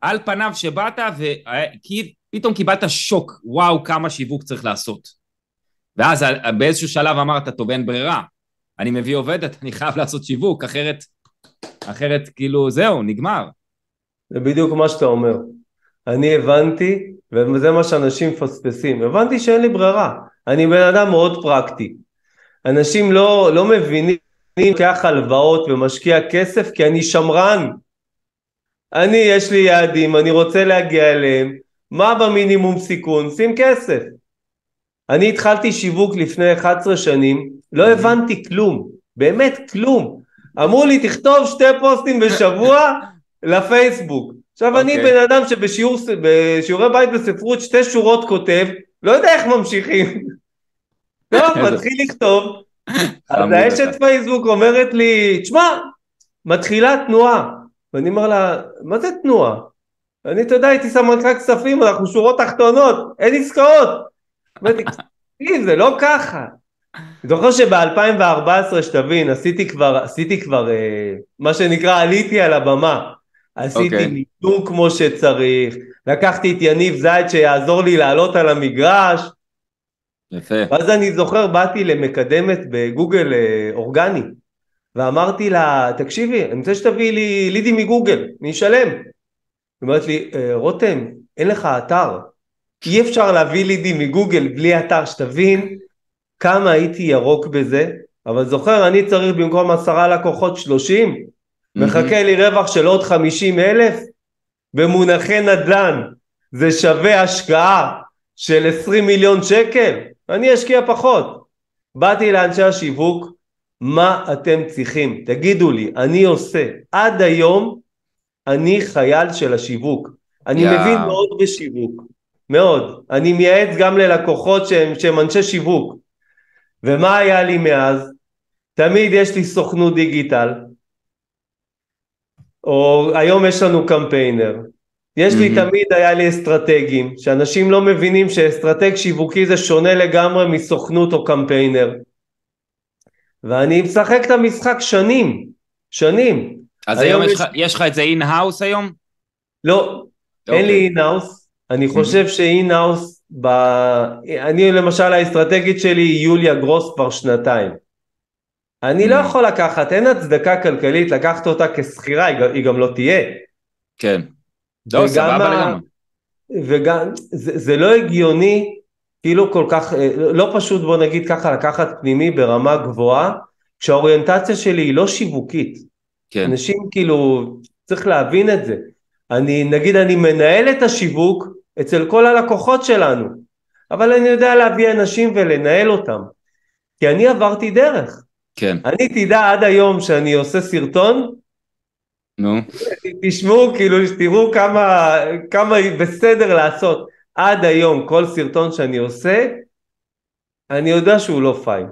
על פניו שבאת ופתאום קיבלת שוק, וואו, כמה שיווק צריך לעשות. ואז באיזשהו שלב אמרת, טוב, אין ברירה. אני מביא עובדת, אני חייב לעשות שיווק, אחרת, אחרת כאילו, זהו, נגמר. זה בדיוק מה שאתה אומר. אני הבנתי, וזה מה שאנשים מפספסים, הבנתי שאין לי ברירה. אני בן אדם מאוד פרקטי. אנשים לא, לא מבינים, אני לוקח הלוואות ומשקיע כסף כי אני שמרן. אני, יש לי יעדים, אני רוצה להגיע אליהם, מה במינימום סיכון? שים כסף. אני התחלתי שיווק לפני 11 שנים, לא הבנתי כלום, באמת כלום. אמרו לי תכתוב שתי פוסטים בשבוע לפייסבוק. עכשיו okay. אני אוקיי. בן אדם שבשיעורי בית בספרות שתי שורות כותב, לא יודע איך ממשיכים. טוב, מתחיל לכתוב, אז האשת פייסבוק אומרת לי, תשמע, מתחילה תנועה. ואני אומר לה, מה זה תנועה? אני, אתה יודע, הייתי סמנכ"ל כספים, אנחנו שורות תחתונות, אין עסקאות. אמרתי, זה לא ככה. אני זוכר שב-2014, שתבין, עשיתי כבר, עשיתי כבר, אה, מה שנקרא, עליתי על הבמה. עשיתי okay. אוקיי. מיתון כמו שצריך, לקחתי את יניב זייד שיעזור לי לעלות על המגרש. יפה. ואז אני זוכר, באתי למקדמת בגוגל אה, אורגני, ואמרתי לה, תקשיבי, אני רוצה שתביאי לי לידי מגוגל, אני אשלם. היא אומרת לי, אה, רותם, אין לך אתר. אי אפשר להביא לידי מגוגל בלי אתר, שתבין כמה הייתי ירוק בזה, אבל זוכר, אני צריך במקום עשרה לקוחות שלושים, מחכה לי רווח של עוד חמישים אלף, במונחי נדל"ן זה שווה השקעה של עשרים מיליון שקל, אני אשקיע פחות. באתי לאנשי השיווק, מה אתם צריכים? תגידו לי, אני עושה, עד היום אני חייל של השיווק, אני yeah. מבין מאוד בשיווק, מאוד, אני מייעץ גם ללקוחות שהם, שהם אנשי שיווק, ומה היה לי מאז? תמיד יש לי סוכנות דיגיטל, או היום יש לנו קמפיינר. יש לי תמיד, היה לי אסטרטגים, שאנשים לא מבינים שאסטרטג שיווקי זה שונה לגמרי מסוכנות או קמפיינר. ואני משחק את המשחק שנים, שנים. אז היום, היום יש, יש... לך את זה in-house היום? לא. אין לי in-house. אוקיי. אני חושב ש in-house, ב... אני למשל האסטרטגית שלי היא יוליה גרוס כבר שנתיים. אני לא mm. יכול לקחת, אין הצדקה כלכלית לקחת אותה כשכירה, היא גם לא תהיה. כן. לא, סבבה לגמרי. וגם, זה, זה לא הגיוני, כאילו כל כך, אה, לא פשוט בוא נגיד ככה לקחת פנימי ברמה גבוהה, כשהאוריינטציה שלי היא לא שיווקית. כן. אנשים כאילו, צריך להבין את זה. אני, נגיד אני מנהל את השיווק אצל כל הלקוחות שלנו, אבל אני יודע להביא אנשים ולנהל אותם. כי אני עברתי דרך. כן. אני תדע עד היום שאני עושה סרטון, נו. תשמעו, כאילו, תראו כמה, כמה בסדר לעשות. עד היום, כל סרטון שאני עושה, אני יודע שהוא לא פיין.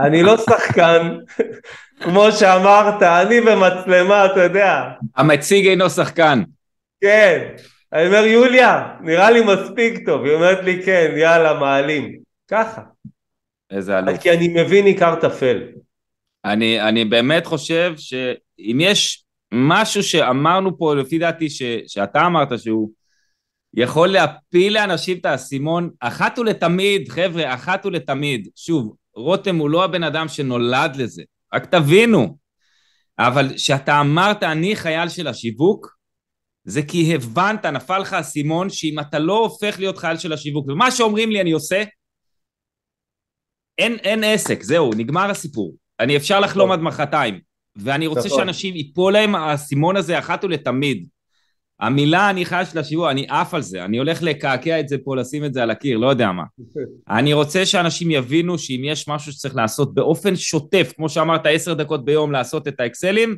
אני לא שחקן, כמו שאמרת, אני במצלמה, אתה יודע. המציג אינו שחקן. כן. אני אומר, יוליה, נראה לי מספיק טוב. היא אומרת לי, כן, יאללה, מעלים. ככה. איזה אלוף. כי אני מבין עיקר טפל. אני, אני באמת חושב שאם יש משהו שאמרנו פה, לפי דעתי, ש, שאתה אמרת שהוא יכול להפיל לאנשים את האסימון אחת ולתמיד, חבר'ה, אחת ולתמיד. שוב, רותם הוא לא הבן אדם שנולד לזה, רק תבינו. אבל כשאתה אמרת, אני חייל של השיווק, זה כי הבנת, נפל לך אסימון, שאם אתה לא הופך להיות חייל של השיווק, ומה שאומרים לי אני עושה, אין, אין עסק, זהו, נגמר הסיפור. אני אפשר לחלום עד מחרתיים. ואני רוצה נכון. שאנשים ייפול להם האסימון הזה אחת ולתמיד. המילה אני חי של השיעור, אני עף על זה, אני הולך לקעקע את זה פה, לשים את זה על הקיר, לא יודע מה. אני רוצה שאנשים יבינו שאם יש משהו שצריך לעשות באופן שוטף, כמו שאמרת, עשר דקות ביום לעשות את האקסלים,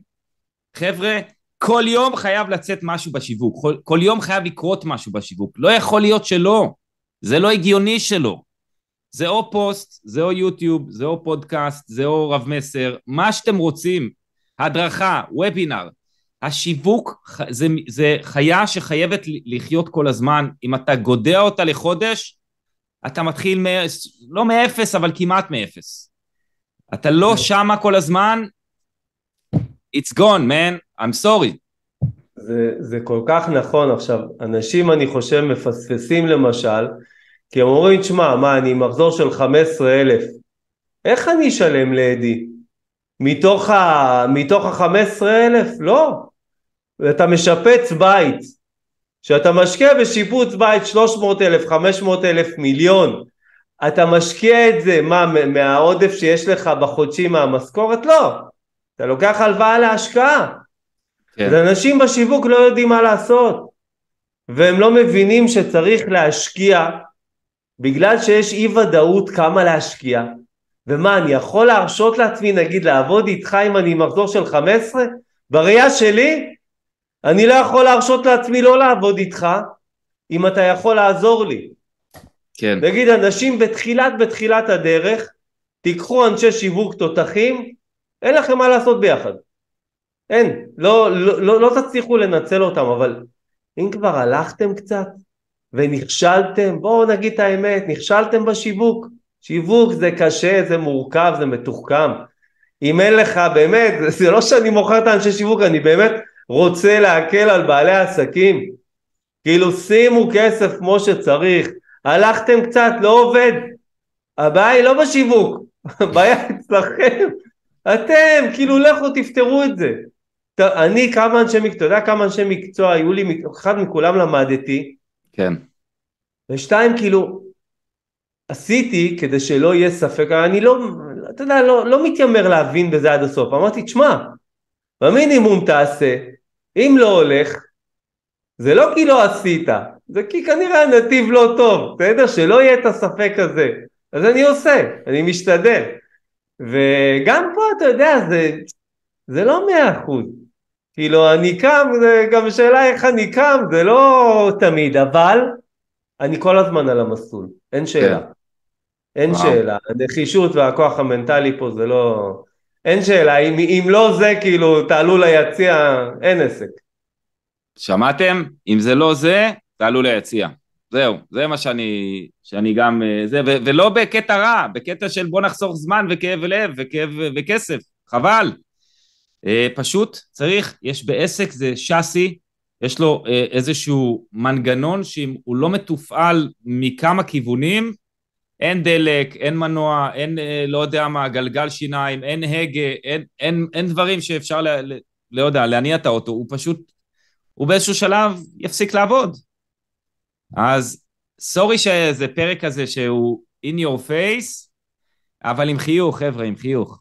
חבר'ה, כל יום חייב לצאת משהו בשיווק, כל, כל יום חייב לקרות משהו בשיווק, לא יכול להיות שלא, זה לא הגיוני שלא. זה או פוסט, זה או יוטיוב, זה או פודקאסט, זה או רב מסר, מה שאתם רוצים, הדרכה, וובינר, השיווק זה, זה חיה שחייבת לחיות כל הזמן, אם אתה גודע אותה לחודש, אתה מתחיל, מ... לא מאפס, אבל כמעט מאפס. אתה לא כן. שמה כל הזמן, it's gone, man, I'm sorry. זה, זה כל כך נכון עכשיו, אנשים אני חושב מפספסים למשל, כי הם אומרים, תשמע, מה, אני מחזור של 15 אלף, איך אני אשלם לאדי? מתוך ה-15 אלף? לא. אתה משפץ בית. כשאתה משקיע בשיפוץ בית 300 אלף, 500 אלף, מיליון, אתה משקיע את זה, מה, מהעודף שיש לך בחודשי מהמשכורת? לא. אתה לוקח הלוואה להשקעה. כן. אז אנשים בשיווק לא יודעים מה לעשות. והם לא מבינים שצריך להשקיע בגלל שיש אי ודאות כמה להשקיע. ומה, אני יכול להרשות לעצמי נגיד לעבוד איתך אם אני מחזור של 15? בראייה שלי, אני לא יכול להרשות לעצמי לא לעבוד איתך אם אתה יכול לעזור לי. כן. נגיד אנשים בתחילת בתחילת הדרך, תיקחו אנשי שיווק תותחים, אין לכם מה לעשות ביחד. אין, לא, לא, לא, לא תצליחו לנצל אותם, אבל אם כבר הלכתם קצת ונכשלתם, בואו נגיד את האמת, נכשלתם בשיווק. שיווק זה קשה, זה מורכב, זה מתוחכם. אם אין לך באמת, זה לא שאני מוכר את האנשי שיווק, אני באמת רוצה להקל על בעלי העסקים. כאילו שימו כסף כמו שצריך, הלכתם קצת, לא עובד. הבעיה היא לא בשיווק, הבעיה אצלכם. אתם, כאילו לכו תפתרו את זה. אני כמה אנשי מקצוע, אתה יודע כמה אנשי מקצוע היו לי, אחד מכולם למדתי. כן. ושתיים, כאילו, עשיתי כדי שלא יהיה ספק, אני לא, אתה יודע, לא, לא מתיימר להבין בזה עד הסוף. אמרתי, תשמע, במינימום תעשה, אם לא הולך, זה לא כי לא עשית, זה כי כנראה הנתיב לא טוב, בסדר? שלא יהיה את הספק הזה. אז אני עושה, אני משתדל. וגם פה, אתה יודע, זה, זה לא מאה אחוז. כאילו, אני קם, זה גם שאלה איך אני קם, זה לא תמיד, אבל אני כל הזמן על המסלול, אין שאלה. כן. אין וואו. שאלה. הנחישות והכוח המנטלי פה זה לא... אין שאלה, אם, אם לא זה, כאילו, תעלו ליציע, אין עסק. שמעתם? אם זה לא זה, תעלו ליציע. זהו, זה מה שאני, שאני גם, אה, זה, ו, ולא בקטע רע, בקטע של בוא נחסוך זמן וכאב לב וכאב וכסף, חבל. אה, פשוט צריך, יש בעסק זה שאסי, יש לו אה, איזשהו מנגנון שאם הוא לא מתופעל מכמה כיוונים, אין דלק, אין מנוע, אין לא יודע מה, גלגל שיניים, אין הגה, אין, אין, אין דברים שאפשר, ל, לא יודע, להניע את האוטו, הוא פשוט הוא באיזשהו שלב יפסיק לעבוד. אז סורי שזה פרק כזה שהוא in your face, אבל עם חיוך, חבר'ה, עם חיוך.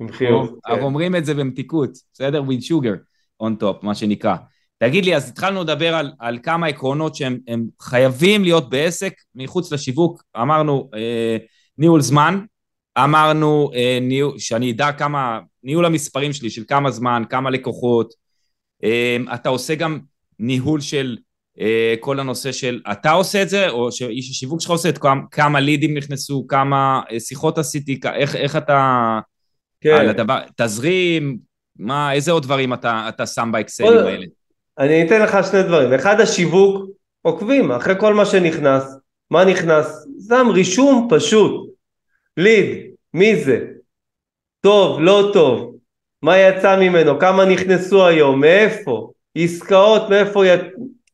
עם חיוך. אנחנו כן. אומרים את זה במתיקות, בסדר? with sugar on top, מה שנקרא. תגיד לי, אז התחלנו לדבר על, על כמה עקרונות שהם חייבים להיות בעסק, מחוץ לשיווק, אמרנו אה, ניהול זמן, אמרנו אה, ניהול, שאני אדע כמה, ניהול המספרים שלי, של כמה זמן, כמה לקוחות, אמ, אתה עושה גם ניהול של אה, כל הנושא של, אתה עושה את זה, או שאיש השיווק שלך עושה את כמה, כמה לידים נכנסו, כמה אה, שיחות עשיתי, איך, איך אתה... כן. על הדבר, תזרים, מה, איזה עוד דברים אתה, אתה שם באקסלים האלה? אני אתן לך שני דברים. אחד, השיווק, עוקבים, אחרי כל מה שנכנס. מה נכנס? שם רישום פשוט. ליד, מי זה? טוב, לא טוב, מה יצא ממנו, כמה נכנסו היום, מאיפה, עסקאות, מאיפה, י...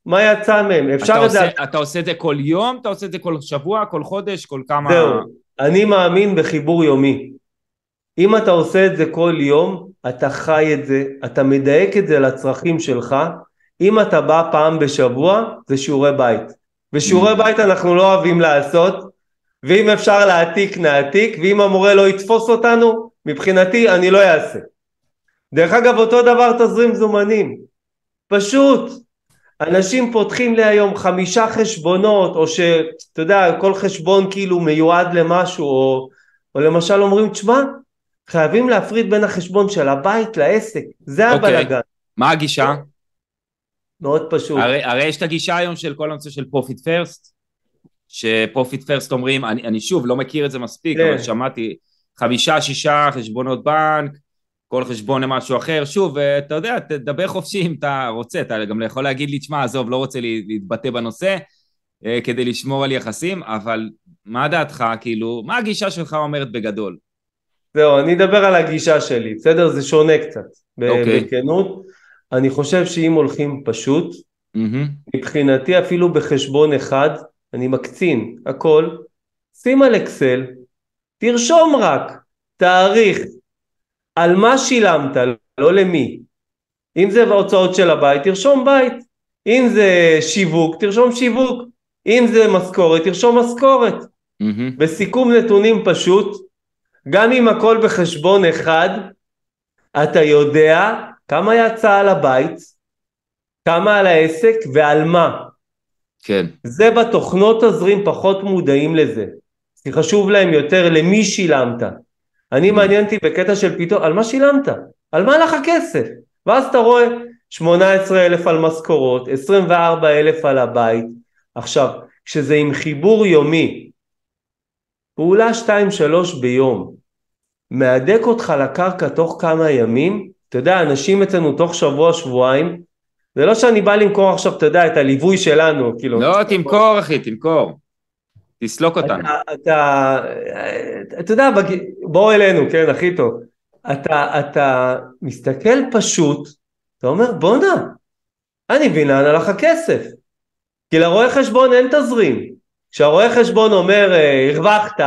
מה יצא מהם, אפשר אתה לדעת... עושה, אתה עושה את זה כל יום, אתה עושה את זה כל שבוע, כל חודש, כל כמה... זהו, אני מאמין בחיבור יומי. אם אתה עושה את זה כל יום, אתה חי את זה, אתה מדייק את זה לצרכים שלך. אם אתה בא פעם בשבוע, זה שיעורי בית. ושיעורי mm. בית אנחנו לא אוהבים לעשות, ואם אפשר להעתיק, נעתיק, ואם המורה לא יתפוס אותנו, מבחינתי אני לא אעשה. דרך אגב אותו דבר תזרים זומנים, פשוט אנשים פותחים לי היום חמישה חשבונות או שאתה יודע כל חשבון כאילו מיועד למשהו או, או למשל אומרים תשמע חייבים להפריד בין החשבון של הבית לעסק זה. אוקיי. הבלאגן. מה הגישה? מאוד פשוט. הרי, הרי יש את הגישה היום של כל הנושא של Profit First ש Profit First אומרים אני, אני שוב לא מכיר את זה מספיק כן. אבל שמעתי חמישה שישה חשבונות בנק כל חשבון למשהו אחר, שוב, אתה יודע, תדבר חופשי אם אתה רוצה, אתה גם יכול להגיד לי, תשמע, עזוב, לא רוצה להתבטא בנושא, אה, כדי לשמור על יחסים, אבל מה דעתך, כאילו, מה הגישה שלך אומרת בגדול? זהו, אני אדבר על הגישה שלי, בסדר? זה שונה קצת, okay. אוקיי. בכנות. אני חושב שאם הולכים פשוט, mm-hmm. מבחינתי אפילו בחשבון אחד, אני מקצין הכל, שים על אקסל, תרשום רק תאריך, על מה שילמת, לא למי. אם זה בהוצאות של הבית, תרשום בית. אם זה שיווק, תרשום שיווק. אם זה משכורת, תרשום משכורת. מהמם. בסיכום נתונים פשוט, גם אם הכל בחשבון אחד, אתה יודע כמה יצא על הבית, כמה על העסק ועל מה. כן, זה בתוכנות תזרים פחות מודעים לזה. כי חשוב להם יותר למי שילמת. אני מעניין אותי בקטע של פתאום, על מה שילמת? על מה הלך הכסף? ואז אתה רואה 18 אלף על משכורות, 24 אלף על הבית. עכשיו, כשזה עם חיבור יומי, פעולה 2-3 ביום, מהדק אותך לקרקע תוך כמה ימים, אתה יודע, אנשים אצלנו תוך שבוע-שבועיים, זה לא שאני בא למכור עכשיו, אתה יודע, את הליווי שלנו, כאילו... לא, תמכור אחי, תמכור. תסלוק אותנו. אתה, אתה, אתה יודע, בוא אלינו, כן, הכי טוב. אתה, אתה מסתכל פשוט, אתה אומר, בואנה, אני מבין לאן הלך הכסף. כי לרואה חשבון אין תזרים. כשהרואה חשבון אומר, אה, הרווחת,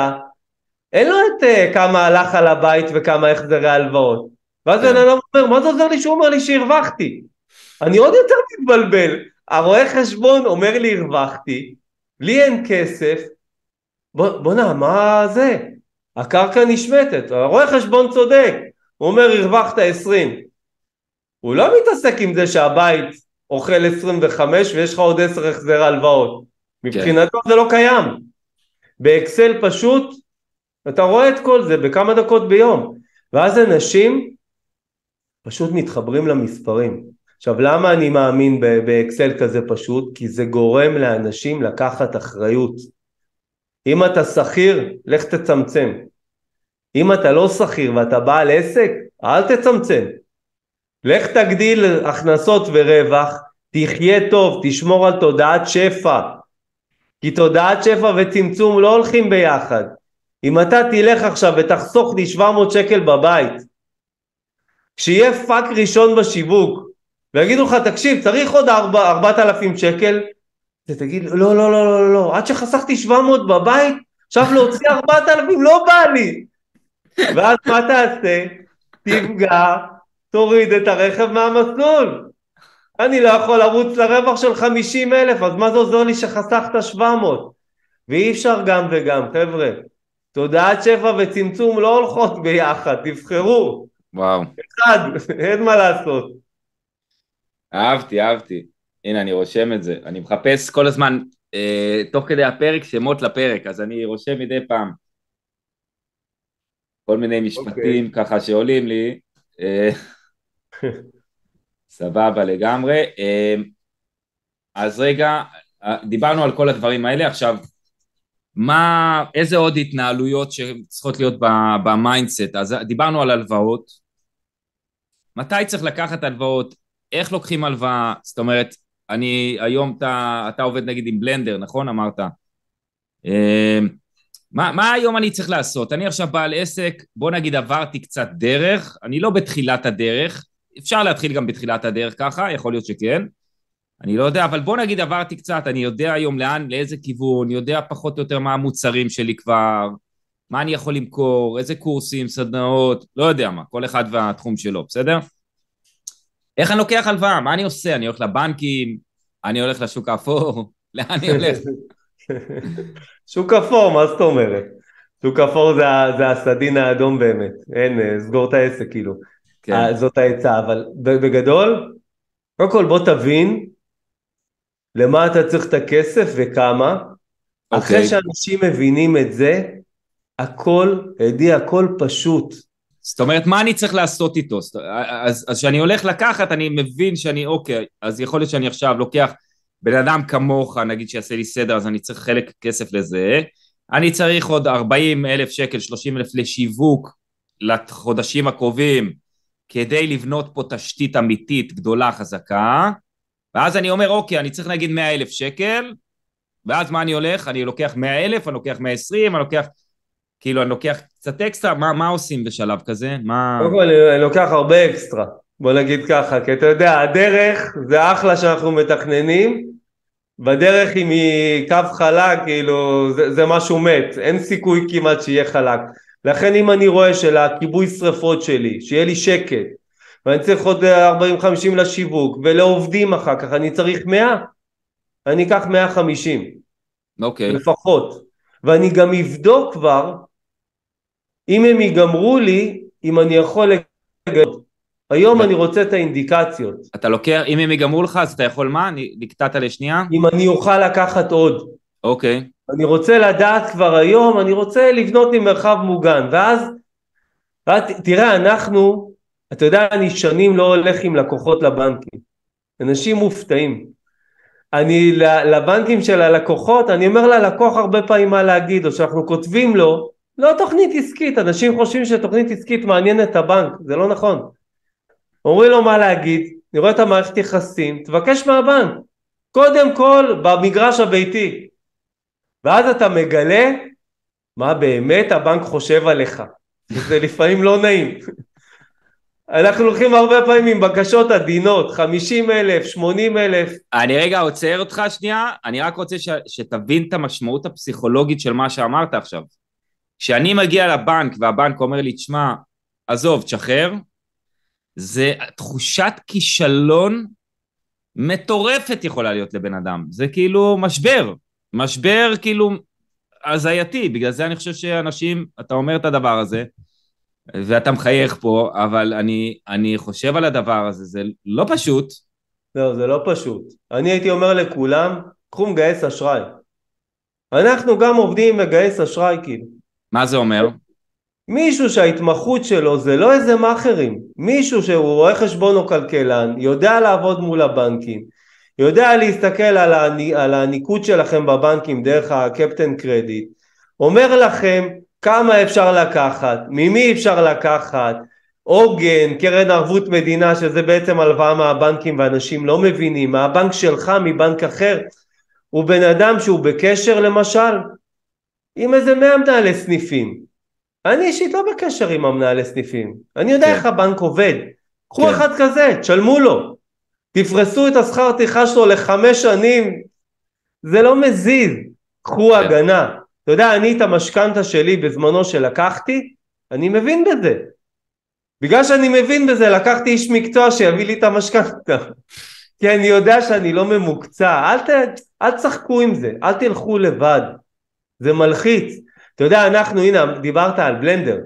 אין לו את אה, כמה הלך על הבית וכמה החזרי הלוואות. ואז כן. בן אדם אומר, מה זה עוזר לי שהוא אומר לי שהרווחתי? אני עוד יותר מתבלבל. הרואה חשבון אומר לי הרווחתי, לי אין כסף, בוא- בואנה, מה זה? הקרקע נשמטת, הרואה חשבון צודק, הוא אומר הרווחת 20. הוא לא מתעסק עם זה שהבית אוכל 25 ויש לך עוד 10 החזר הלוואות. מבחינתו זה לא קיים. באקסל פשוט, אתה רואה את כל זה בכמה דקות ביום. ואז אנשים פשוט מתחברים למספרים. עכשיו למה אני מאמין באקסל כזה פשוט? כי זה גורם לאנשים לקחת אחריות. אם אתה שכיר, לך תצמצם. אם אתה לא שכיר ואתה בעל עסק, אל תצמצם. לך תגדיל הכנסות ורווח, תחיה טוב, תשמור על תודעת שפע. כי תודעת שפע וצמצום לא הולכים ביחד. אם אתה תלך עכשיו ותחסוך לי 700 שקל בבית, כשיהיה פאק ראשון בשיווק, ויגידו לך, תקשיב, צריך עוד 4, 4,000 שקל, אתה תגיד, לא, לא, לא, לא, לא, לא, עד שחסכתי 700 בבית, עכשיו להוציא 4,000, לא בא לי. ואז מה תעשה? תפגע, תוריד את הרכב מהמסלול. אני לא יכול לרוץ לרווח של 50 אלף, אז מה זה עוזר לי שחסכת 700? ואי אפשר גם וגם, חבר'ה. תודעת שפע וצמצום לא הולכות ביחד, תבחרו. וואו, אחד, אין מה לעשות. אהבתי, אהבתי. הנה, אני רושם את זה. אני מחפש כל הזמן, אה, תוך כדי הפרק, שמות לפרק, אז אני רושם מדי פעם. כל מיני משפטים ככה שעולים לי. אה, סבבה לגמרי. אה, אז רגע, אה, דיברנו על כל הדברים האלה, עכשיו, מה, איזה עוד התנהלויות שצריכות להיות ב mindset? אז דיברנו על הלוואות. מתי צריך לקחת הלוואות? איך לוקחים הלוואה? זאת אומרת, אני, היום אתה, אתה עובד נגיד עם בלנדר, נכון? אמרת. אה, מה, מה היום אני צריך לעשות? אני עכשיו בעל עסק, בוא נגיד עברתי קצת דרך, אני לא בתחילת הדרך, אפשר להתחיל גם בתחילת הדרך ככה, יכול להיות שכן, אני לא יודע, אבל בוא נגיד עברתי קצת, אני יודע היום לאן, לאיזה כיוון, יודע פחות או יותר מה המוצרים שלי כבר, מה אני יכול למכור, איזה קורסים, סדנאות, לא יודע מה, כל אחד והתחום שלו, בסדר? איך אני לוקח הלוואה? מה אני עושה? אני הולך לבנקים, אני הולך לשוק האפור, לאן אני הולך? שוק אפור, מה זאת אומרת? שוק אפור זה, זה הסדין האדום באמת, אין, אה, סגור את העסק כאילו. כן, אה, זאת העצה, אבל בגדול, קודם כל בוא תבין למה אתה צריך את הכסף וכמה. אחרי אוקיי. שאנשים מבינים את זה, הכל, עדי, הכל פשוט. זאת אומרת, מה אני צריך לעשות איתו? אז כשאני הולך לקחת, אני מבין שאני, אוקיי, אז יכול להיות שאני עכשיו לוקח בן אדם כמוך, נגיד שיעשה לי סדר, אז אני צריך חלק כסף לזה. אני צריך עוד 40 אלף שקל, 30 אלף לשיווק לחודשים הקרובים, כדי לבנות פה תשתית אמיתית גדולה, חזקה. ואז אני אומר, אוקיי, אני צריך נגיד 100 אלף שקל, ואז מה אני הולך? אני לוקח 100 אלף, אני לוקח 120, אני לוקח... כאילו, אני לוקח קצת אקסטרה, מה, מה עושים בשלב כזה? מה... קודם כל אני אני לוקח הרבה אקסטרה, בוא נגיד ככה, כי אתה יודע, הדרך זה אחלה שאנחנו מתכננים, בדרך אם היא קו חלק, כאילו, זה, זה משהו מת, אין סיכוי כמעט שיהיה חלק. לכן אם אני רואה שלכיבוי שרפות שלי, שיהיה לי שקט, ואני צריך עוד 40-50 לשיווק, ולעובדים אחר כך אני צריך 100, אני אקח 150, אוקיי. לפחות. ואני גם אבדוק כבר אם הם ייגמרו לי, אם אני יכול לגלות. היום אני רוצה את האינדיקציות. אתה לוקח, אם הם ייגמרו לך, אז אתה יכול מה? נקטעת לשנייה? אם אני אוכל לקחת עוד. אוקיי. אני רוצה לדעת כבר היום, אני רוצה לבנות לי מרחב מוגן, ואז, תראה, אנחנו, אתה יודע, אני שנים לא הולך עם לקוחות לבנקים. אנשים מופתעים. אני לבנקים של הלקוחות, אני אומר ללקוח הרבה פעמים מה להגיד, או שאנחנו כותבים לו, לא תוכנית עסקית, אנשים חושבים שתוכנית עסקית מעניינת את הבנק, זה לא נכון. אומרים לו מה להגיד, אני רואה את המערכת יחסים, תבקש מהבנק, קודם כל במגרש הביתי, ואז אתה מגלה מה באמת הבנק חושב עליך, זה לפעמים לא נעים. אנחנו הולכים הרבה פעמים עם בקשות עדינות, 50 אלף, 80 אלף. אני רגע עוצר אותך שנייה, אני רק רוצה ש, שתבין את המשמעות הפסיכולוגית של מה שאמרת עכשיו. כשאני מגיע לבנק והבנק אומר לי, תשמע, עזוב, תשחרר, זה תחושת כישלון מטורפת יכולה להיות לבן אדם. זה כאילו משבר, משבר כאילו הזייתי, בגלל זה אני חושב שאנשים, אתה אומר את הדבר הזה, ואתה מחייך פה, אבל אני, אני חושב על הדבר הזה, זה לא פשוט. לא, זה לא פשוט. אני הייתי אומר לכולם, קחו מגייס אשראי. אנחנו גם עובדים עם מגייס אשראי כאילו. מה זה אומר? מישהו שההתמחות שלו זה לא איזה מאכערים, מישהו שהוא רואה חשבון או כלכלן, יודע לעבוד מול הבנקים, יודע להסתכל על, הנ... על הניקוד שלכם בבנקים דרך הקפטן קרדיט, אומר לכם כמה אפשר לקחת, ממי אפשר לקחת, עוגן, קרן ערבות מדינה שזה בעצם הלוואה מהבנקים ואנשים לא מבינים, מהבנק שלך, מבנק אחר, הוא בן אדם שהוא בקשר למשל עם איזה מאה מנהלי סניפים. אני אישית לא בקשר עם המנהלי סניפים, אני יודע כן. איך הבנק עובד. קחו כן. אחד כזה, תשלמו לו. תפרסו את השכר טרחה שלו לחמש שנים, זה לא מזיז. קחו כן. הגנה. אתה יודע, אני את המשכנתה שלי בזמנו שלקחתי, אני מבין בזה. בגלל שאני מבין בזה, לקחתי איש מקצוע שיביא לי את המשכנתה. כי אני יודע שאני לא ממוקצע. אל, ת, אל תשחקו עם זה, אל תלכו לבד. זה מלחיץ. אתה יודע, אנחנו, הנה, דיברת על בלנדר.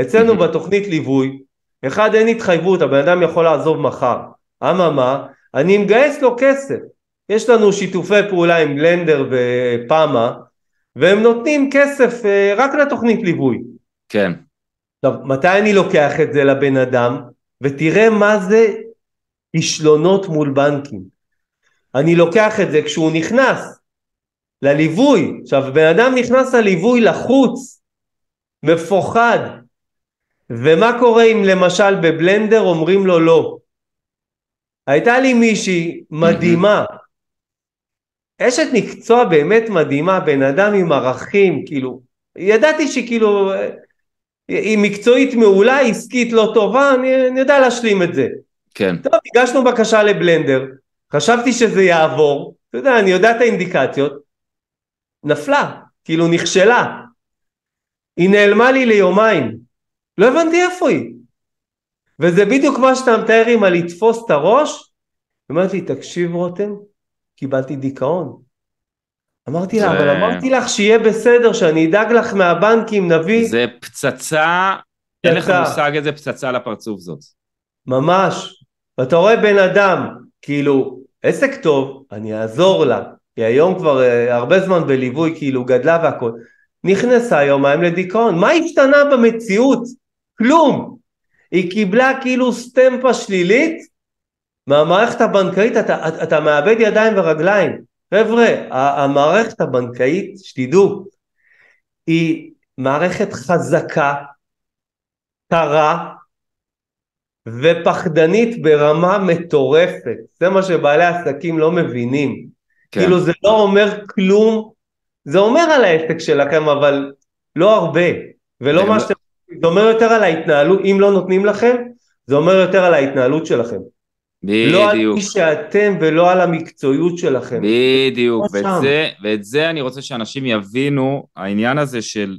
אצלנו בתוכנית ליווי, אחד אין התחייבות, הבן אדם יכול לעזוב מחר. אממה, אני מגייס לו כסף. יש לנו שיתופי פעולה עם בלנדר ופאמה, והם נותנים כסף אה, רק לתוכנית ליווי. כן. עכשיו, מתי אני לוקח את זה לבן אדם, ותראה מה זה כישלונות מול בנקים. אני לוקח את זה כשהוא נכנס לליווי, עכשיו בן אדם נכנס לליווי לחוץ, מפוחד, ומה קורה אם למשל בבלנדר אומרים לו לא? הייתה לי מישהי מדהימה, אשת מקצוע באמת מדהימה, בן אדם עם ערכים, כאילו, ידעתי שכאילו, היא מקצועית מעולה, עסקית לא טובה, אני, אני יודע להשלים את זה. כן. טוב, הגשנו בקשה לבלנדר, חשבתי שזה יעבור, אתה יודע, אני יודע את האינדיקציות, נפלה, כאילו נכשלה. היא נעלמה לי ליומיים, לא הבנתי איפה היא. וזה בדיוק מה שאתה מתאר עם הלתפוס את הראש, אמרתי לי, תקשיב רותם, קיבלתי דיכאון. אמרתי לה, אבל אמרתי לך שיהיה בסדר, שאני אדאג לך מהבנקים, נביא... זה פצצה, אין לך מושג איזה פצצה לפרצוף זאת. ממש. ואתה רואה בן אדם, כאילו, עסק טוב, אני אעזור לה, היא היום כבר uh, הרבה זמן בליווי, כאילו גדלה והכל, נכנסה יומיים לדיכאון. מה השתנה במציאות? כלום. היא קיבלה כאילו סטמפה שלילית מהמערכת הבנקאית, אתה, אתה, אתה מאבד ידיים ורגליים. חבר'ה, המערכת הבנקאית, שתדעו, היא מערכת חזקה, קרה ופחדנית ברמה מטורפת. זה מה שבעלי עסקים לא מבינים. כן. כאילו זה לא אומר כלום, זה אומר על העסק שלכם, אבל לא הרבה. ולא מה שאתם... זה אומר יותר על ההתנהלות, אם לא נותנים לכם, זה אומר יותר על ההתנהלות שלכם. בדיוק. לא על מי שאתם ולא על המקצועיות שלכם. בדיוק, ואת זה, ואת זה אני רוצה שאנשים יבינו, העניין הזה של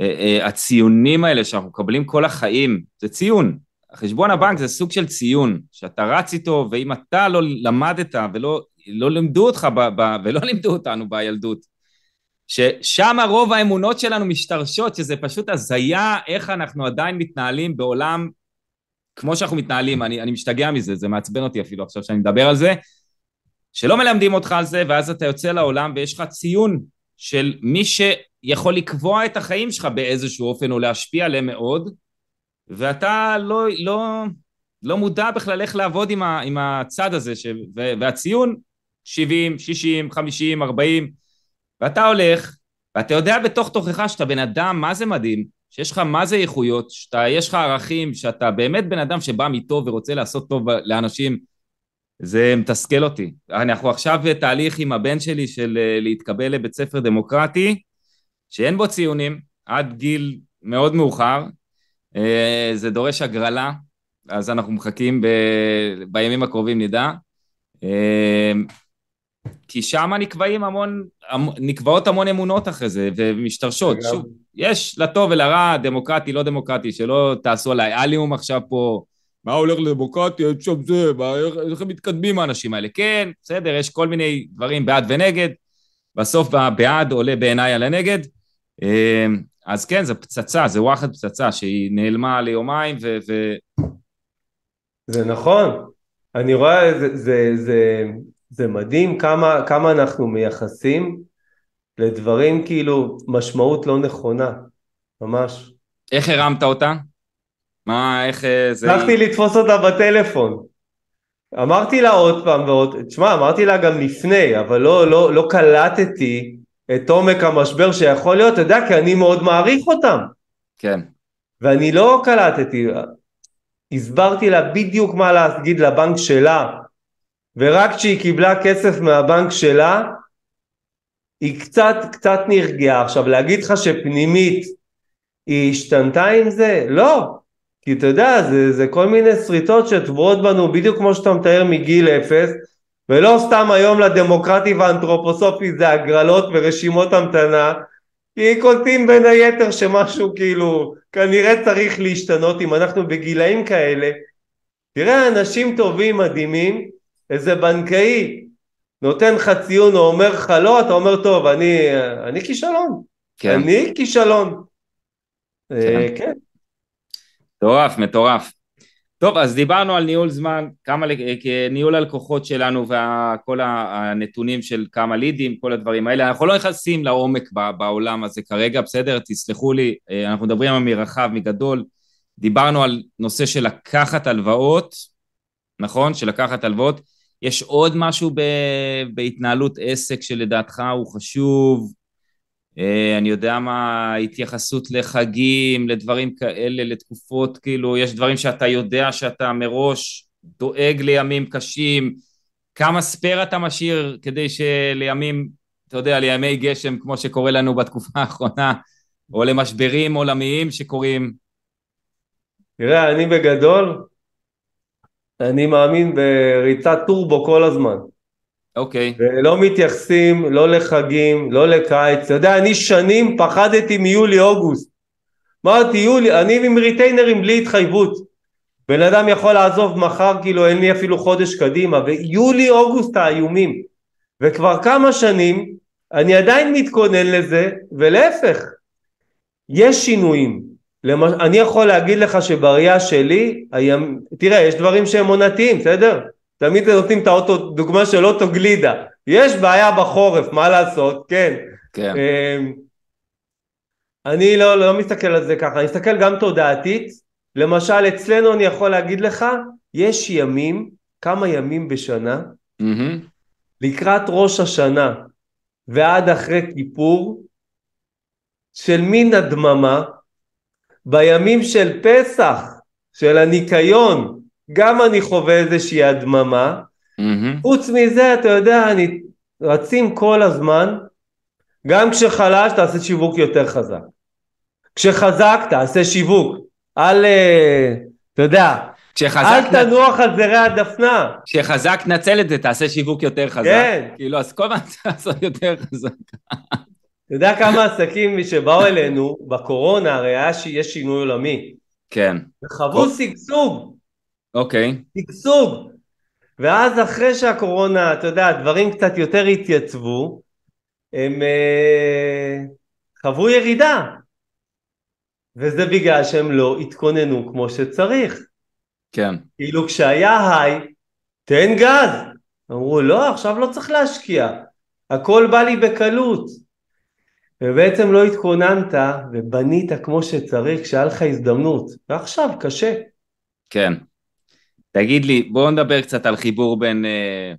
אה, אה, הציונים האלה שאנחנו מקבלים כל החיים, זה ציון. חשבון הבנק זה סוג של ציון, שאתה רץ איתו, ואם אתה לא למדת ולא לא לימדו אותך ב, ב, ולא לימדו אותנו בילדות, ששם רוב האמונות שלנו משתרשות, שזה פשוט הזיה איך אנחנו עדיין מתנהלים בעולם כמו שאנחנו מתנהלים, אני, אני משתגע מזה, זה מעצבן אותי אפילו עכשיו שאני מדבר על זה, שלא מלמדים אותך על זה, ואז אתה יוצא לעולם ויש לך ציון של מי שיכול לקבוע את החיים שלך באיזשהו אופן או להשפיע עליהם מאוד, ואתה לא, לא, לא מודע בכלל איך לעבוד עם, ה, עם הצד הזה, ש, והציון 70, 60, 50, 40, ואתה הולך, ואתה יודע בתוך תוכך שאתה בן אדם, מה זה מדהים, שיש לך מה זה איכויות, שיש לך ערכים, שאתה באמת בן אדם שבא מטוב ורוצה לעשות טוב לאנשים, זה מתסכל אותי. אנחנו עכשיו בתהליך עם הבן שלי של אה, להתקבל לבית ספר דמוקרטי, שאין בו ציונים, עד גיל מאוד מאוחר, אה, זה דורש הגרלה, אז אנחנו מחכים ב... בימים הקרובים נדע. כי שם נקבעים המון, נקבעות המון אמונות אחרי זה, ומשתרשות. שוב, יש לטוב ולרע, דמוקרטי, לא דמוקרטי, שלא תעשו עליי אליום עכשיו פה, מה הולך לדמוקרטיה, יש שם זה, איך הם מתקדמים האנשים האלה. כן, בסדר, יש כל מיני דברים בעד ונגד, בסוף הבעד עולה בעיניי על הנגד. אמ, אז כן, זו פצצה, זה וואחד פצצה שהיא נעלמה ליומיים ו... ו... זה נכון, אני רואה, זה, זה, זה, זה מדהים כמה, כמה אנחנו מייחסים לדברים כאילו משמעות לא נכונה, ממש. איך הרמת אותה? מה, איך אה, זה... הצלחתי לתפוס אותה בטלפון. אמרתי לה עוד פעם ועוד, תשמע, אמרתי לה גם לפני, אבל לא, לא, לא קלטתי את עומק המשבר שיכול להיות, אתה יודע, כי אני מאוד מעריך אותם. כן. ואני לא קלטתי, הסברתי לה בדיוק מה להגיד לבנק שלה, ורק כשהיא קיבלה כסף מהבנק שלה, היא קצת קצת נרגעה. עכשיו להגיד לך שפנימית היא השתנתה עם זה? לא. כי אתה יודע, זה, זה כל מיני שריטות שטבועות בנו בדיוק כמו שאתה מתאר מגיל אפס, ולא סתם היום לדמוקרטי והאנתרופוסופי זה הגרלות ורשימות המתנה, כי קולטים בין היתר שמשהו כאילו כנראה צריך להשתנות אם אנחנו בגילאים כאלה. תראה אנשים טובים מדהימים, איזה בנקאי נותן לך ציון או אומר לך לא, אתה אומר טוב, אני, אני כישלון. כן. אני כישלון. אה, כן. מטורף, מטורף. טוב, אז דיברנו על ניהול זמן, כמה, ניהול הלקוחות שלנו וכל הנתונים של כמה לידים, כל הדברים האלה. אנחנו לא נכנסים לעומק בעולם הזה כרגע, בסדר? תסלחו לי, אה, אנחנו מדברים על מרחב, מגדול. דיברנו על נושא של לקחת הלוואות, נכון? של לקחת הלוואות. יש עוד משהו ב, בהתנהלות עסק שלדעתך הוא חשוב? אה, אני יודע מה, התייחסות לחגים, לדברים כאלה, לתקופות, כאילו, יש דברים שאתה יודע שאתה מראש דואג לימים קשים, כמה ספייר אתה משאיר כדי שלימים, אתה יודע, לימי גשם, כמו שקורה לנו בתקופה האחרונה, או למשברים עולמיים שקורים? תראה, אני בגדול, אני מאמין בריצת טורבו כל הזמן. אוקיי. Okay. ולא מתייחסים לא לחגים, לא לקיץ. אתה יודע, אני שנים פחדתי מיולי-אוגוסט. אמרתי, יולי, אני עם ריטיינרים בלי התחייבות. בן אדם יכול לעזוב מחר, כאילו אין לי אפילו חודש קדימה, ויולי-אוגוסט האיומים. וכבר כמה שנים אני עדיין מתכונן לזה, ולהפך, יש שינויים. למש... אני יכול להגיד לך שבראייה שלי, הימ... תראה, יש דברים שהם עונתיים, בסדר? תמיד נותנים את האוטו, דוגמה של אוטו גלידה. יש בעיה בחורף, מה לעשות? כן. כן. אמ, אני לא, לא מסתכל על זה ככה, אני מסתכל גם תודעתית. למשל, אצלנו אני יכול להגיד לך, יש ימים, כמה ימים בשנה, mm-hmm. לקראת ראש השנה ועד אחרי כיפור, של מין הדממה, בימים של פסח, של הניקיון, גם אני חווה איזושהי הדממה. Mm-hmm. חוץ מזה, אתה יודע, אני רצים כל הזמן, גם כשחלש תעשה שיווק יותר חזק. כשחזק תעשה שיווק. אל, אה, אתה יודע, אל תנוח על זרי הדפנה. כשחזק נצל את זה, תעשה שיווק יותר חזק. כן. כאילו, אז כל הזמן לעשות יותר חזק. אתה יודע כמה עסקים שבאו אלינו בקורונה, הרי היה שיש שינוי עולמי. כן. וחוו שגשוג. אוקיי. שגשוג. ואז אחרי שהקורונה, אתה יודע, הדברים קצת יותר התייצבו, הם אה, חוו ירידה. וזה בגלל שהם לא התכוננו כמו שצריך. כן. כאילו כשהיה היי, תן גז. אמרו, לא, עכשיו לא צריך להשקיע, הכל בא לי בקלות. ובעצם לא התכוננת ובנית כמו שצריך כשהיה לך הזדמנות, ועכשיו קשה. כן. תגיד לי, בואו נדבר קצת על חיבור בין אה,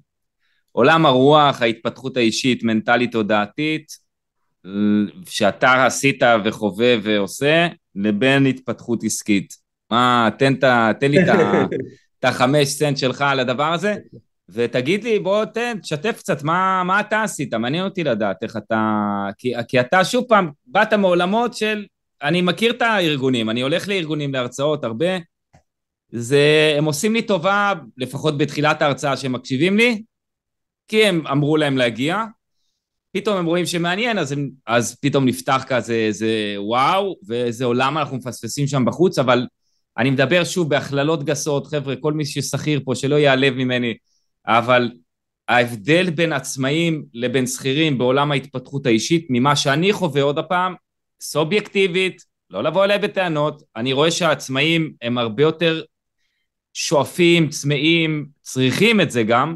עולם הרוח, ההתפתחות האישית, מנטלית תודעתית, שאתה עשית וחווה ועושה, לבין התפתחות עסקית. מה, תן, תן לי את החמש סנט שלך על הדבר הזה, ותגיד לי, בוא תן, תשתף קצת, מה, מה אתה עשית? מעניין אותי לדעת איך אתה... כי, כי אתה שוב פעם, באת מעולמות של... אני מכיר את הארגונים, אני הולך לארגונים, להרצאות הרבה, זה, הם עושים לי טובה, לפחות בתחילת ההרצאה שהם מקשיבים לי, כי הם אמרו להם להגיע, פתאום הם רואים שמעניין, אז, הם, אז פתאום נפתח כזה איזה וואו, ואיזה עולם אנחנו מפספסים שם בחוץ, אבל אני מדבר שוב בהכללות גסות, חבר'ה, כל מי ששכיר פה, שלא ייעלב ממני, אבל ההבדל בין עצמאים לבין שכירים בעולם ההתפתחות האישית, ממה שאני חווה עוד הפעם, סובייקטיבית, לא לבוא אליי בטענות, אני רואה שהעצמאים הם הרבה יותר שואפים, צמאים, צריכים את זה גם,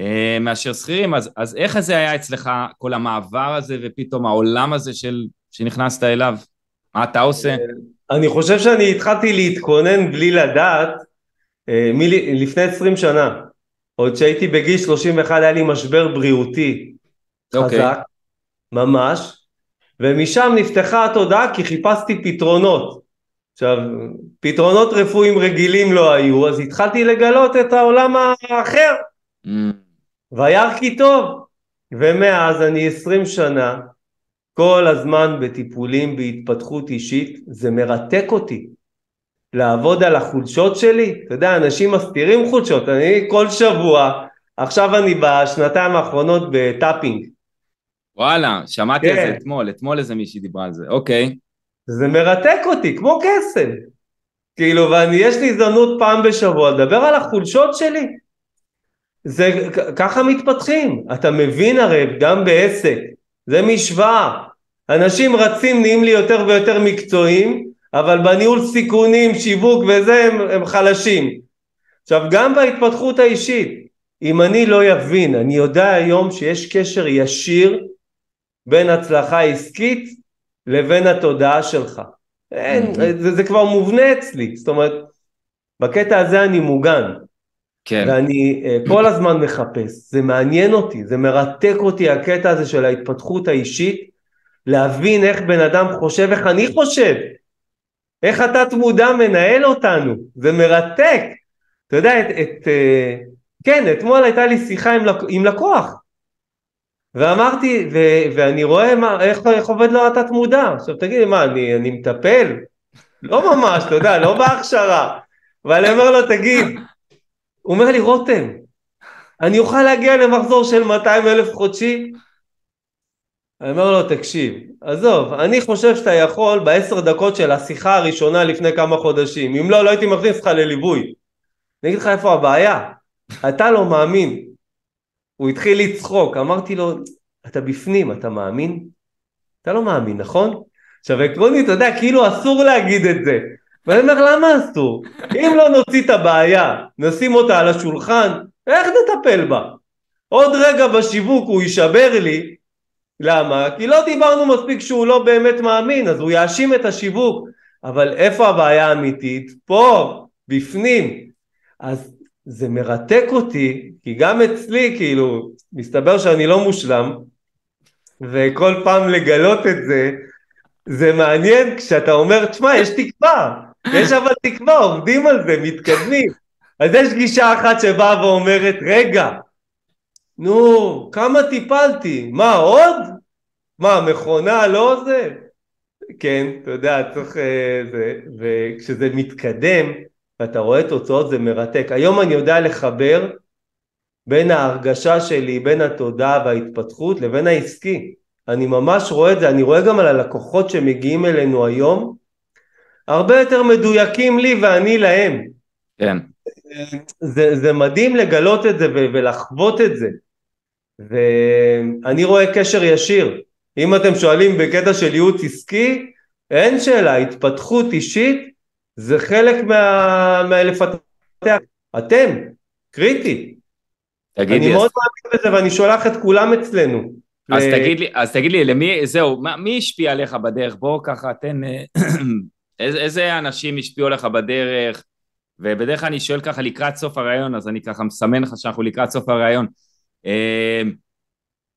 אה, מאשר שכירים, אז, אז איך זה היה אצלך, כל המעבר הזה ופתאום העולם הזה של, שנכנסת אליו? מה אתה עושה? אה, אני חושב שאני התחלתי להתכונן בלי לדעת אה, מלפני 20 שנה. עוד שהייתי בגיל 31 היה לי משבר בריאותי okay. אוקיי. חזק, ממש, ומשם נפתחה התודעה כי חיפשתי פתרונות. עכשיו, פתרונות רפואיים רגילים לא היו, אז התחלתי לגלות את העולם האחר. Mm. וירא כי טוב. ומאז אני עשרים שנה, כל הזמן בטיפולים בהתפתחות אישית, זה מרתק אותי. לעבוד על החולשות שלי, אתה יודע, אנשים מסתירים חולשות, אני כל שבוע, עכשיו אני בשנתיים האחרונות בטאפינג. וואלה, שמעתי כן. על זה כן. אתמול, אתמול איזה מישהי דיברה על זה, אוקיי. זה מרתק אותי, כמו קסם. כאילו, ויש לי הזדמנות פעם בשבוע לדבר על החולשות שלי. זה, ככה מתפתחים. אתה מבין הרי, גם בעסק, זה משוואה. אנשים רצים, נהיים לי יותר ויותר מקצועיים, אבל בניהול סיכונים, שיווק וזה, הם, הם חלשים. עכשיו, גם בהתפתחות האישית, אם אני לא יבין, אני יודע היום שיש קשר ישיר בין הצלחה עסקית לבין התודעה שלך. אין. זה, זה כבר מובנה אצלי, זאת אומרת, בקטע הזה אני מוגן. כן. ואני uh, כל הזמן מחפש, זה מעניין אותי, זה מרתק אותי הקטע הזה של ההתפתחות האישית, להבין איך בן אדם חושב, איך אני חושב, איך התת מודע מנהל אותנו, זה מרתק. אתה יודע, את, את, uh, כן, אתמול הייתה לי שיחה עם, עם לקוח, ואמרתי, ו, ואני רואה מה, איך, איך עובד לו התת מודע. עכשיו תגיד לי, מה, אני, אני מטפל? לא ממש, אתה יודע, לא בהכשרה. ואני אומר לו, תגיד, הוא אומר לי, רותם, אני אוכל להגיע למחזור של 200 אלף חודשי? אני אומר לו, תקשיב, עזוב, אני חושב שאתה יכול בעשר דקות של השיחה הראשונה לפני כמה חודשים, אם לא, לא הייתי מכניס אותך לליווי. אני אגיד לך איפה הבעיה, אתה לא מאמין. הוא התחיל לצחוק, אמרתי לו, אתה בפנים, אתה מאמין? אתה לא מאמין, נכון? עכשיו עקרונית, אתה יודע, כאילו אסור להגיד את זה. ואני אומר, למה אסור? אם לא נוציא את הבעיה, נשים אותה על השולחן, איך נטפל בה? עוד רגע בשיווק הוא יישבר לי, למה? כי לא דיברנו מספיק שהוא לא באמת מאמין, אז הוא יאשים את השיווק. אבל איפה הבעיה האמיתית? פה, בפנים. אז זה מרתק אותי, כי גם אצלי, כאילו, מסתבר שאני לא מושלם, וכל פעם לגלות את זה, זה מעניין כשאתה אומר, תשמע, יש תקווה, יש אבל תקווה, עובדים על זה, מתקדמים. אז יש גישה אחת שבאה ואומרת, רגע, נו, כמה טיפלתי? מה, עוד? מה, מכונה לא זה? כן, אתה יודע, צריך... אה, זה, וכשזה מתקדם, ואתה רואה תוצאות, זה מרתק. היום אני יודע לחבר בין ההרגשה שלי, בין התודעה וההתפתחות לבין העסקי. אני ממש רואה את זה, אני רואה גם על הלקוחות שמגיעים אלינו היום, הרבה יותר מדויקים לי ואני להם. כן. זה, זה מדהים לגלות את זה ולחוות את זה. ואני רואה קשר ישיר. אם אתם שואלים בקטע של ייעוץ עסקי, אין שאלה, התפתחות אישית זה חלק מה... מהלפתח. אתם, קריטי. תגיד אני לי, מאוד אז... מאמין בזה ואני שולח את כולם אצלנו. אז, ל... תגיד לי, אז תגיד לי, למי, זהו, מה, מי השפיע עליך בדרך? בוא ככה, תן, אה, איזה, איזה אנשים השפיעו עליך בדרך? ובדרך כלל אני שואל ככה לקראת סוף הרעיון, אז אני ככה מסמן לך שאנחנו לקראת סוף הרעיון. אה,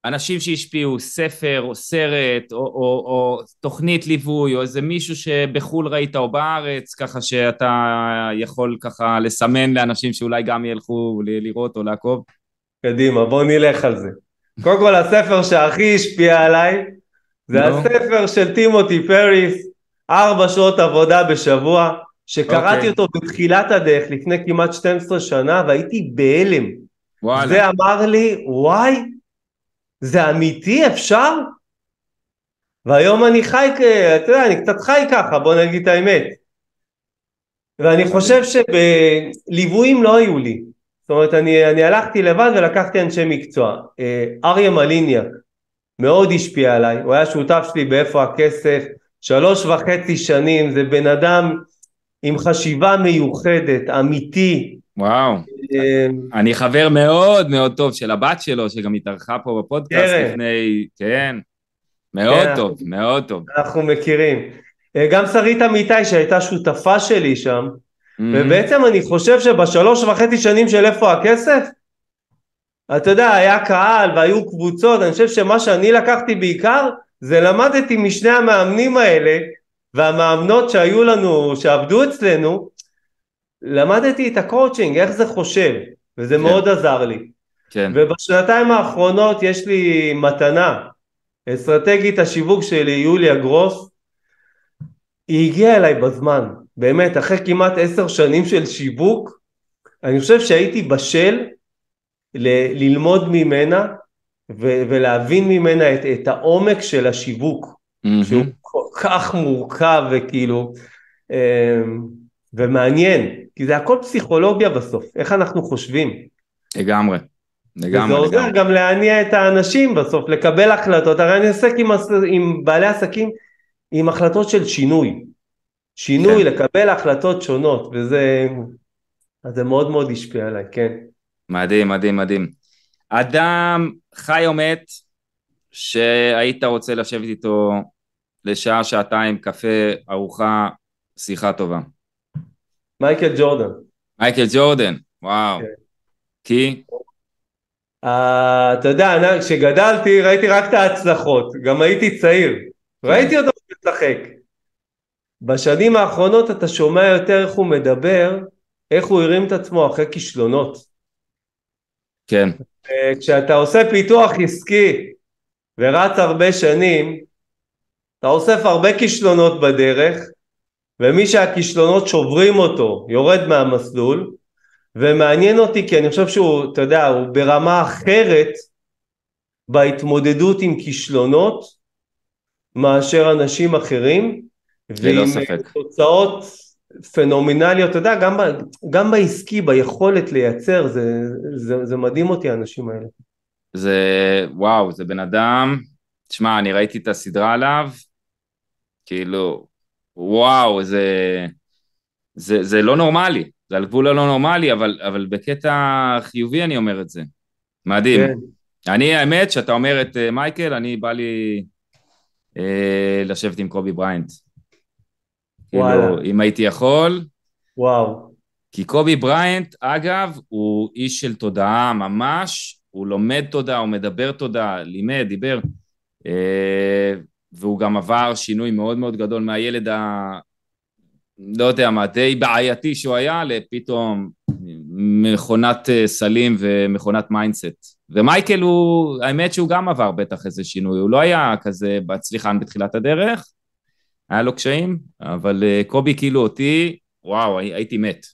אנשים שהשפיעו, ספר או סרט או, או, או תוכנית ליווי או איזה מישהו שבחו"ל ראית או בארץ ככה שאתה יכול ככה לסמן לאנשים שאולי גם ילכו לראות או לעקוב? קדימה בוא נלך על זה. קודם כל הספר שהכי השפיע עליי זה no. הספר של טימותי פריס ארבע שעות עבודה בשבוע שקראתי okay. אוקיי. אותו בתחילת הדרך לפני כמעט 12 שנה והייתי בהלם. וואלה. זה אמר לי וואי זה אמיתי אפשר? והיום אני חי, אתה יודע, אני קצת חי ככה, בוא נגיד את האמת. ואני חושב שבליוויים לא היו לי. זאת אומרת, אני, אני הלכתי לבד ולקחתי אנשי מקצוע. אה, אריה מליניאק מאוד השפיע עליי, הוא היה שותף שלי באיפה הכסף, שלוש וחצי שנים, זה בן אדם עם חשיבה מיוחדת, אמיתי, וואו. אמ, אני חבר מאוד מאוד טוב של הבת שלו, שגם התארחה פה בפודקאסט לפני, כן, מאוד כן, טוב, מאוד טוב. אנחנו מכירים. אה, גם שרית אמיתי שהייתה שותפה שלי שם, mm-hmm. ובעצם אני חושב שבשלוש וחצי שנים של איפה הכסף, אתה יודע, היה קהל והיו קבוצות, אני חושב שמה שאני לקחתי בעיקר, זה למדתי משני המאמנים האלה, והמאמנות שהיו לנו, שעבדו אצלנו, למדתי את הקואוצ'ינג, איך זה חושב, וזה כן. מאוד עזר לי. כן. ובשנתיים האחרונות יש לי מתנה, אסטרטגית השיווק שלי, יוליה גרוס, היא הגיעה אליי בזמן, באמת, אחרי כמעט עשר שנים של שיווק, אני חושב שהייתי בשל ל- ללמוד ממנה ו- ולהבין ממנה את, את העומק של השיווק, mm-hmm. שהוא כל כך מורכב וכאילו, אמ, ומעניין, כי זה הכל פסיכולוגיה בסוף, איך אנחנו חושבים. לגמרי, לגמרי. וזה עוזר גם להניע את האנשים בסוף, לקבל החלטות, הרי אני עוסק עם, עם בעלי עסקים עם החלטות של שינוי. שינוי, כן. לקבל החלטות שונות, וזה זה מאוד מאוד השפיע עליי, כן. מדהים, מדהים, מדהים. אדם חי או מת, שהיית רוצה לשבת איתו לשעה, שעתיים, קפה, ארוחה, שיחה טובה. מייקל ג'ורדן. מייקל ג'ורדן, וואו. כן. כי? Uh, אתה יודע, כשגדלתי ראיתי רק את ההצלחות, גם הייתי צעיר, כן. ראיתי אותו משחק. בשנים האחרונות אתה שומע יותר איך הוא מדבר, איך הוא הרים את עצמו אחרי כישלונות. כן. כשאתה עושה פיתוח עסקי ורץ הרבה שנים, אתה אוסף הרבה כישלונות בדרך, ומי שהכישלונות שוברים אותו יורד מהמסלול ומעניין אותי כי אני חושב שהוא, אתה יודע, הוא ברמה אחרת בהתמודדות עם כישלונות מאשר אנשים אחרים ועם תוצאות פנומנליות, אתה יודע, גם, גם בעסקי, ביכולת לייצר, זה, זה, זה מדהים אותי האנשים האלה. זה, וואו, זה בן אדם, תשמע, אני ראיתי את הסדרה עליו, כאילו, וואו, זה, זה, זה לא נורמלי, זה על גבול הלא נורמלי, אבל, אבל בקטע חיובי אני אומר את זה. מדהים. כן. אני, האמת, שאתה אומר את uh, מייקל, אני בא לי uh, לשבת עם קובי בריינט. וואלה. כאילו, אם הייתי יכול. וואו. כי קובי בריינט, אגב, הוא איש של תודעה ממש, הוא לומד תודעה, הוא מדבר תודעה, לימד, דיבר. Uh, והוא גם עבר שינוי מאוד מאוד גדול מהילד ה... לא יודע מה, די בעייתי שהוא היה, לפתאום מכונת אה, סלים ומכונת mindset. ומייקל הוא, האמת שהוא גם עבר בטח איזה שינוי, הוא לא היה כזה מצליחן בתחילת הדרך, היה לו קשיים, אבל אה, קובי כאילו אותי, וואו, הייתי מת.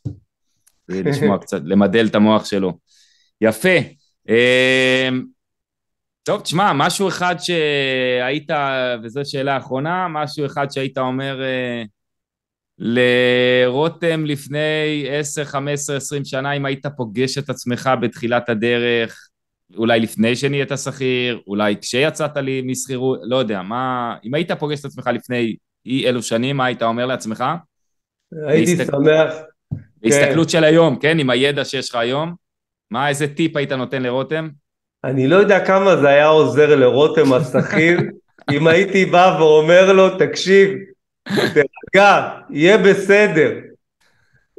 לשמוע קצת, למדל את המוח שלו. יפה. טוב, תשמע, משהו אחד שהיית, וזו שאלה אחרונה, משהו אחד שהיית אומר אה, לרותם לפני 10, 15, 20 שנה, אם היית פוגש את עצמך בתחילת הדרך, אולי לפני שנהיית שכיר, אולי כשיצאת לי משכירות, לא יודע, מה... אם היית פוגש את עצמך לפני אי אלו שנים, מה היית אומר לעצמך? הייתי בהסתכל... שמח. בהסתכלות כן. של היום, כן? עם הידע שיש לך היום, מה, איזה טיפ היית נותן לרותם? אני לא יודע כמה זה היה עוזר לרותם השכיר, אם הייתי בא ואומר לו, תקשיב, תרגע, יהיה בסדר.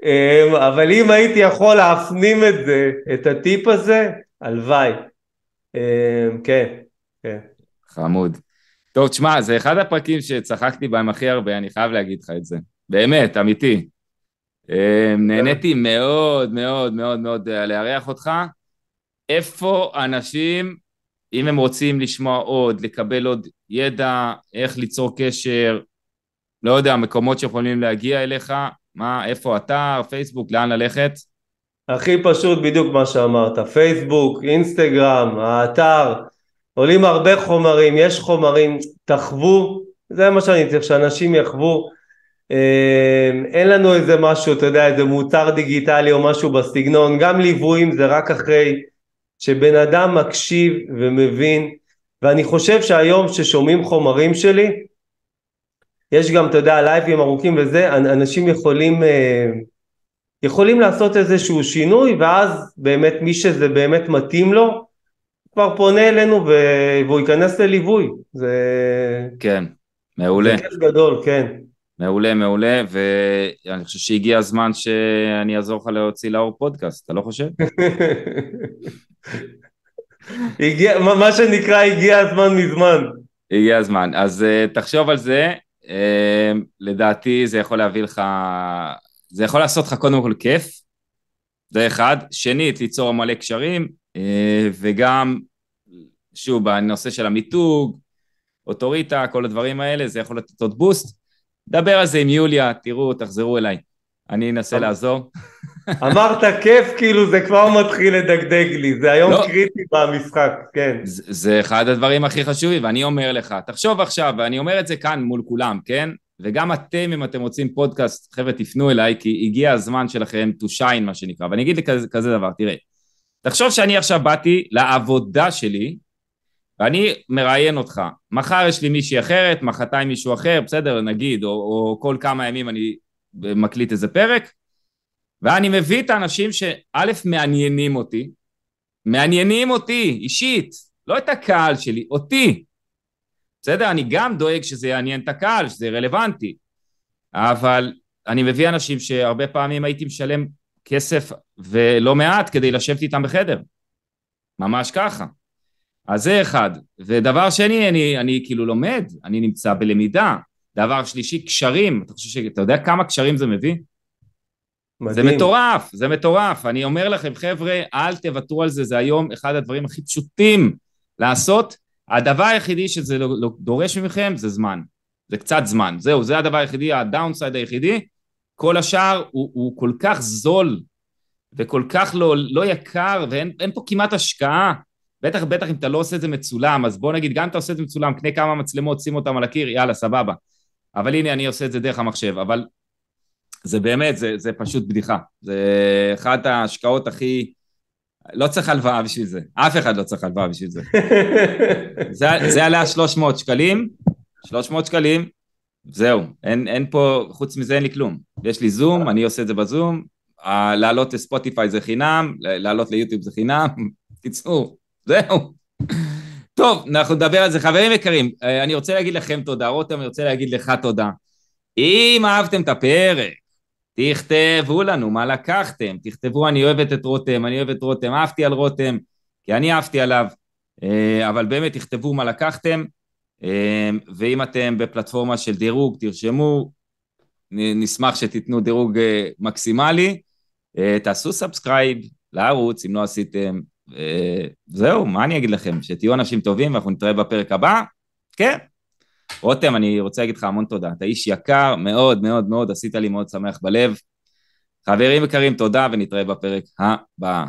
אמ, אבל אם הייתי יכול להפנים את זה, את הטיפ הזה, הלוואי. אמ, כן, כן. חמוד. טוב, תשמע, זה אחד הפרקים שצחקתי בהם הכי הרבה, אני חייב להגיד לך את זה. באמת, אמיתי. אמ, נהניתי מאוד מאוד מאוד מאוד אה, לארח אותך. איפה אנשים, אם הם רוצים לשמוע עוד, לקבל עוד ידע, איך ליצור קשר, לא יודע, מקומות שיכולים להגיע אליך, מה, איפה אתר, פייסבוק, לאן ללכת? הכי פשוט בדיוק מה שאמרת, פייסבוק, אינסטגרם, האתר, עולים הרבה חומרים, יש חומרים, תחוו, זה מה שאני צריך, שאנשים יחוו. אה, אין לנו איזה משהו, אתה יודע, איזה מוצר דיגיטלי או משהו בסגנון, גם ליוויים זה רק אחרי שבן אדם מקשיב ומבין, ואני חושב שהיום ששומעים חומרים שלי, יש גם, אתה יודע, לייבים ארוכים וזה, אנשים יכולים, אה, יכולים לעשות איזשהו שינוי, ואז באמת מי שזה באמת מתאים לו, כבר פונה אלינו והוא ייכנס לליווי. זה... כן, מעולה. זה כיף גדול, כן. מעולה, מעולה, ואני חושב שהגיע הזמן שאני אעזור לך להוציא לאור פודקאסט, אתה לא חושב? הגיע, מה שנקרא הגיע הזמן מזמן. הגיע הזמן, אז uh, תחשוב על זה, uh, לדעתי זה יכול להביא לך, זה יכול לעשות לך קודם כל כיף, זה אחד, שנית ליצור מלא קשרים, uh, וגם, שוב, בנושא של המיתוג, אוטוריטה, כל הדברים האלה, זה יכול לתת עוד בוסט, דבר על זה עם יוליה, תראו, תחזרו אליי, אני אנסה לעזור. אמרת כיף, כאילו זה כבר מתחיל לדגדג לי, זה היום לא. קריטי במשחק, כן. זה, זה אחד הדברים הכי חשובים, ואני אומר לך, תחשוב עכשיו, ואני אומר את זה כאן מול כולם, כן? וגם אתם, אם אתם רוצים פודקאסט, חבר'ה, תפנו אליי, כי הגיע הזמן שלכם to shine, מה שנקרא. ואני אגיד לי כזה, כזה דבר, תראה, תחשוב שאני עכשיו באתי לעבודה שלי, ואני מראיין אותך. מחר יש לי מישהי אחרת, מחרתיים מישהו אחר, בסדר, נגיד, או, או כל כמה ימים אני מקליט איזה פרק, ואני מביא את האנשים שא' מעניינים אותי, מעניינים אותי אישית, לא את הקהל שלי, אותי. בסדר? אני גם דואג שזה יעניין את הקהל, שזה רלוונטי, אבל אני מביא אנשים שהרבה פעמים הייתי משלם כסף ולא מעט כדי לשבת איתם בחדר. ממש ככה. אז זה אחד. ודבר שני, אני, אני כאילו לומד, אני נמצא בלמידה. דבר שלישי, קשרים. אתה חושב ש... אתה יודע כמה קשרים זה מביא? מדהים. זה מטורף, זה מטורף. אני אומר לכם, חבר'ה, אל תוותרו על זה, זה היום אחד הדברים הכי פשוטים לעשות. הדבר היחידי שזה לא, לא דורש מכם זה זמן. זה קצת זמן. זהו, זה הדבר היחידי, הדאונסייד היחידי. כל השאר הוא, הוא כל כך זול וכל כך לא, לא יקר, ואין פה כמעט השקעה. בטח, בטח אם אתה לא עושה את זה מצולם, אז בוא נגיד, גם אם אתה עושה את זה מצולם, קנה כמה מצלמות, שים אותם על הקיר, יאללה, סבבה. אבל הנה, אני עושה את זה דרך המחשב. אבל זה באמת, זה, זה פשוט בדיחה. זה אחת ההשקעות הכי... לא צריך הלוואה בשביל זה. אף אחד לא צריך הלוואה בשביל זה. זה, זה עלה 300 שקלים, 300 שקלים, זהו. אין, אין פה, חוץ מזה אין לי כלום. יש לי זום, אני עושה את זה בזום, לעלות לספוטיפיי זה חינם, לעלות ליוטיוב זה חינם. קיצור, זהו. טוב, אנחנו נדבר על זה. חברים יקרים, אני רוצה להגיד לכם תודה. רותם, אני רוצה להגיד לך תודה. אם אהבתם את הפרק, תכתבו לנו מה לקחתם, תכתבו אני אוהבת את רותם, אני אוהב את רותם, אהבתי את רותם, כי אני אהבתי עליו, אה, אבל באמת תכתבו מה לקחתם, אה, ואם אתם בפלטפורמה של דירוג, תרשמו, נשמח שתתנו דירוג אה, מקסימלי, תעשו subscribe לערוץ אם לא עשיתם, זהו, מה אני אגיד לכם, שתהיו אנשים טובים ואנחנו נתראה בפרק הבא, כן. רותם, אני רוצה להגיד לך המון תודה. אתה איש יקר מאוד מאוד מאוד, עשית לי מאוד שמח בלב. חברים יקרים, תודה ונתראה בפרק הבא.